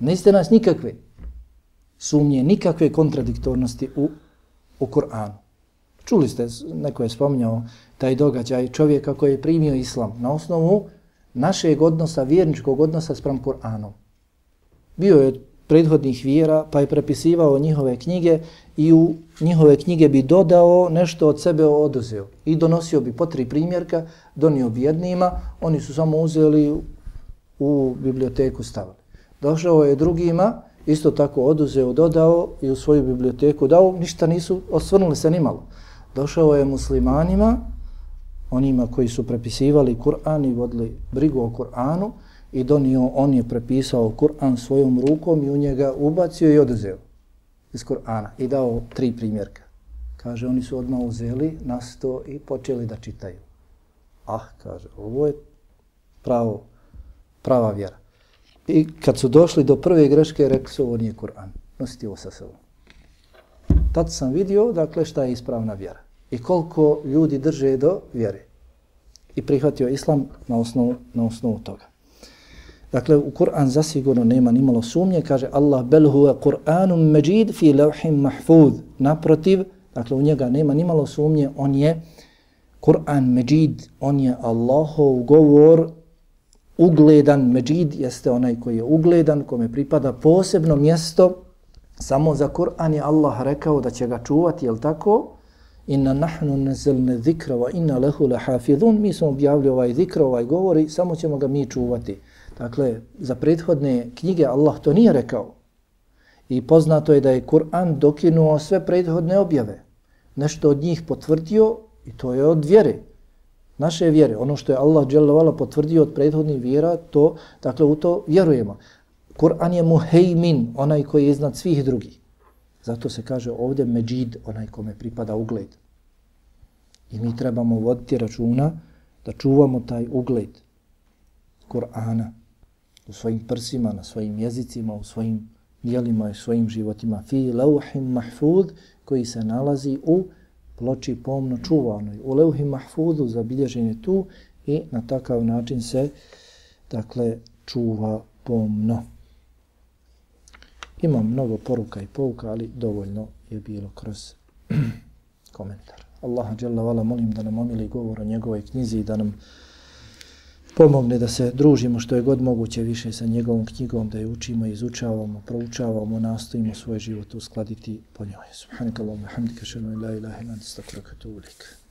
Niste nas nikakve sumnje, nikakve kontradiktornosti u, u Kur'anu. Čuli ste, neko je spominjao taj događaj čovjeka koji je primio islam na osnovu našeg odnosa, vjerničkog odnosa sprem Kur'anom. Bio je prethodnih vjera pa je prepisivao njihove knjige i u njihove knjige bi dodao nešto od sebe oduzeo. I donosio bi po tri primjerka, donio bi jednima, oni su samo uzeli u biblioteku stavili. Došao je drugima, isto tako oduzeo, dodao i u svoju biblioteku dao, ništa nisu osvrnuli se nimalo. Došao je muslimanima, onima koji su prepisivali Kur'an i vodili brigu o Kur'anu i donio, on je prepisao Kur'an svojom rukom i u njega ubacio i oduzeo iz Kur'ana i dao tri primjerka. Kaže, oni su odmah uzeli nasto i počeli da čitaju. Ah, kaže, ovo je pravo, prava vjera. I kad su došli do prve greške, rekli su, ovo nije Kur'an, nositi ovo sa sobom. Tad sam vidio, dakle, šta je ispravna vjera i koliko ljudi drže do vjere. I prihvatio islam na osnovu, na osnovu toga. Dakle, u Kur'an zasigurno nema nimalo sumnje, kaže Allah, bel huve Kur'anum međid fi levhim mahfud. Naprotiv, dakle, u njega nema nimalo sumnje, on je Kur'an međid, on je Allahov govor, ugledan međid, jeste onaj koji je ugledan, kome pripada posebno mjesto, samo za Kur'an je Allah rekao da će ga čuvati, je tako? Inna nahnu nazelne dhikra wa inna lahu lahafizun. mi smo objavili ovaj zikr, ovaj govori, samo ćemo ga mi čuvati. Dakle, za prethodne knjige Allah to nije rekao. I poznato je da je Kur'an dokinuo sve prethodne objave. Nešto od njih potvrdio i to je od vjere. Naše vjere, ono što je Allah dželovala potvrdio od prethodnih vjera, to, dakle, u to vjerujemo. Kur'an je muhejmin, onaj koji je iznad svih drugih. Zato se kaže ovdje međid, onaj kome pripada ugled. I mi trebamo voditi računa da čuvamo taj ugled Kur'ana u svojim prsima, na svojim jezicima, u svojim dijelima i svojim životima. Fi lauhim mahfud koji se nalazi u ploči pomno čuvanoj. U leuhim mahfudu zabilježen je tu i na takav način se dakle čuva pomno. Ima mnogo poruka i pouka, ali dovoljno je bilo kroz komentar. Allaha dželle vala molim da nam omili govor o njegovoj knjizi i da nam pomogne da se družimo što je god moguće više sa njegovom knjigom, da je učimo, izučavamo, proučavamo, nastojimo svoj život uskladiti po njoj. Subhanakallahumma hamdika, shalla la ilaha illa anta, astaghfiruka wa atubu ilaik.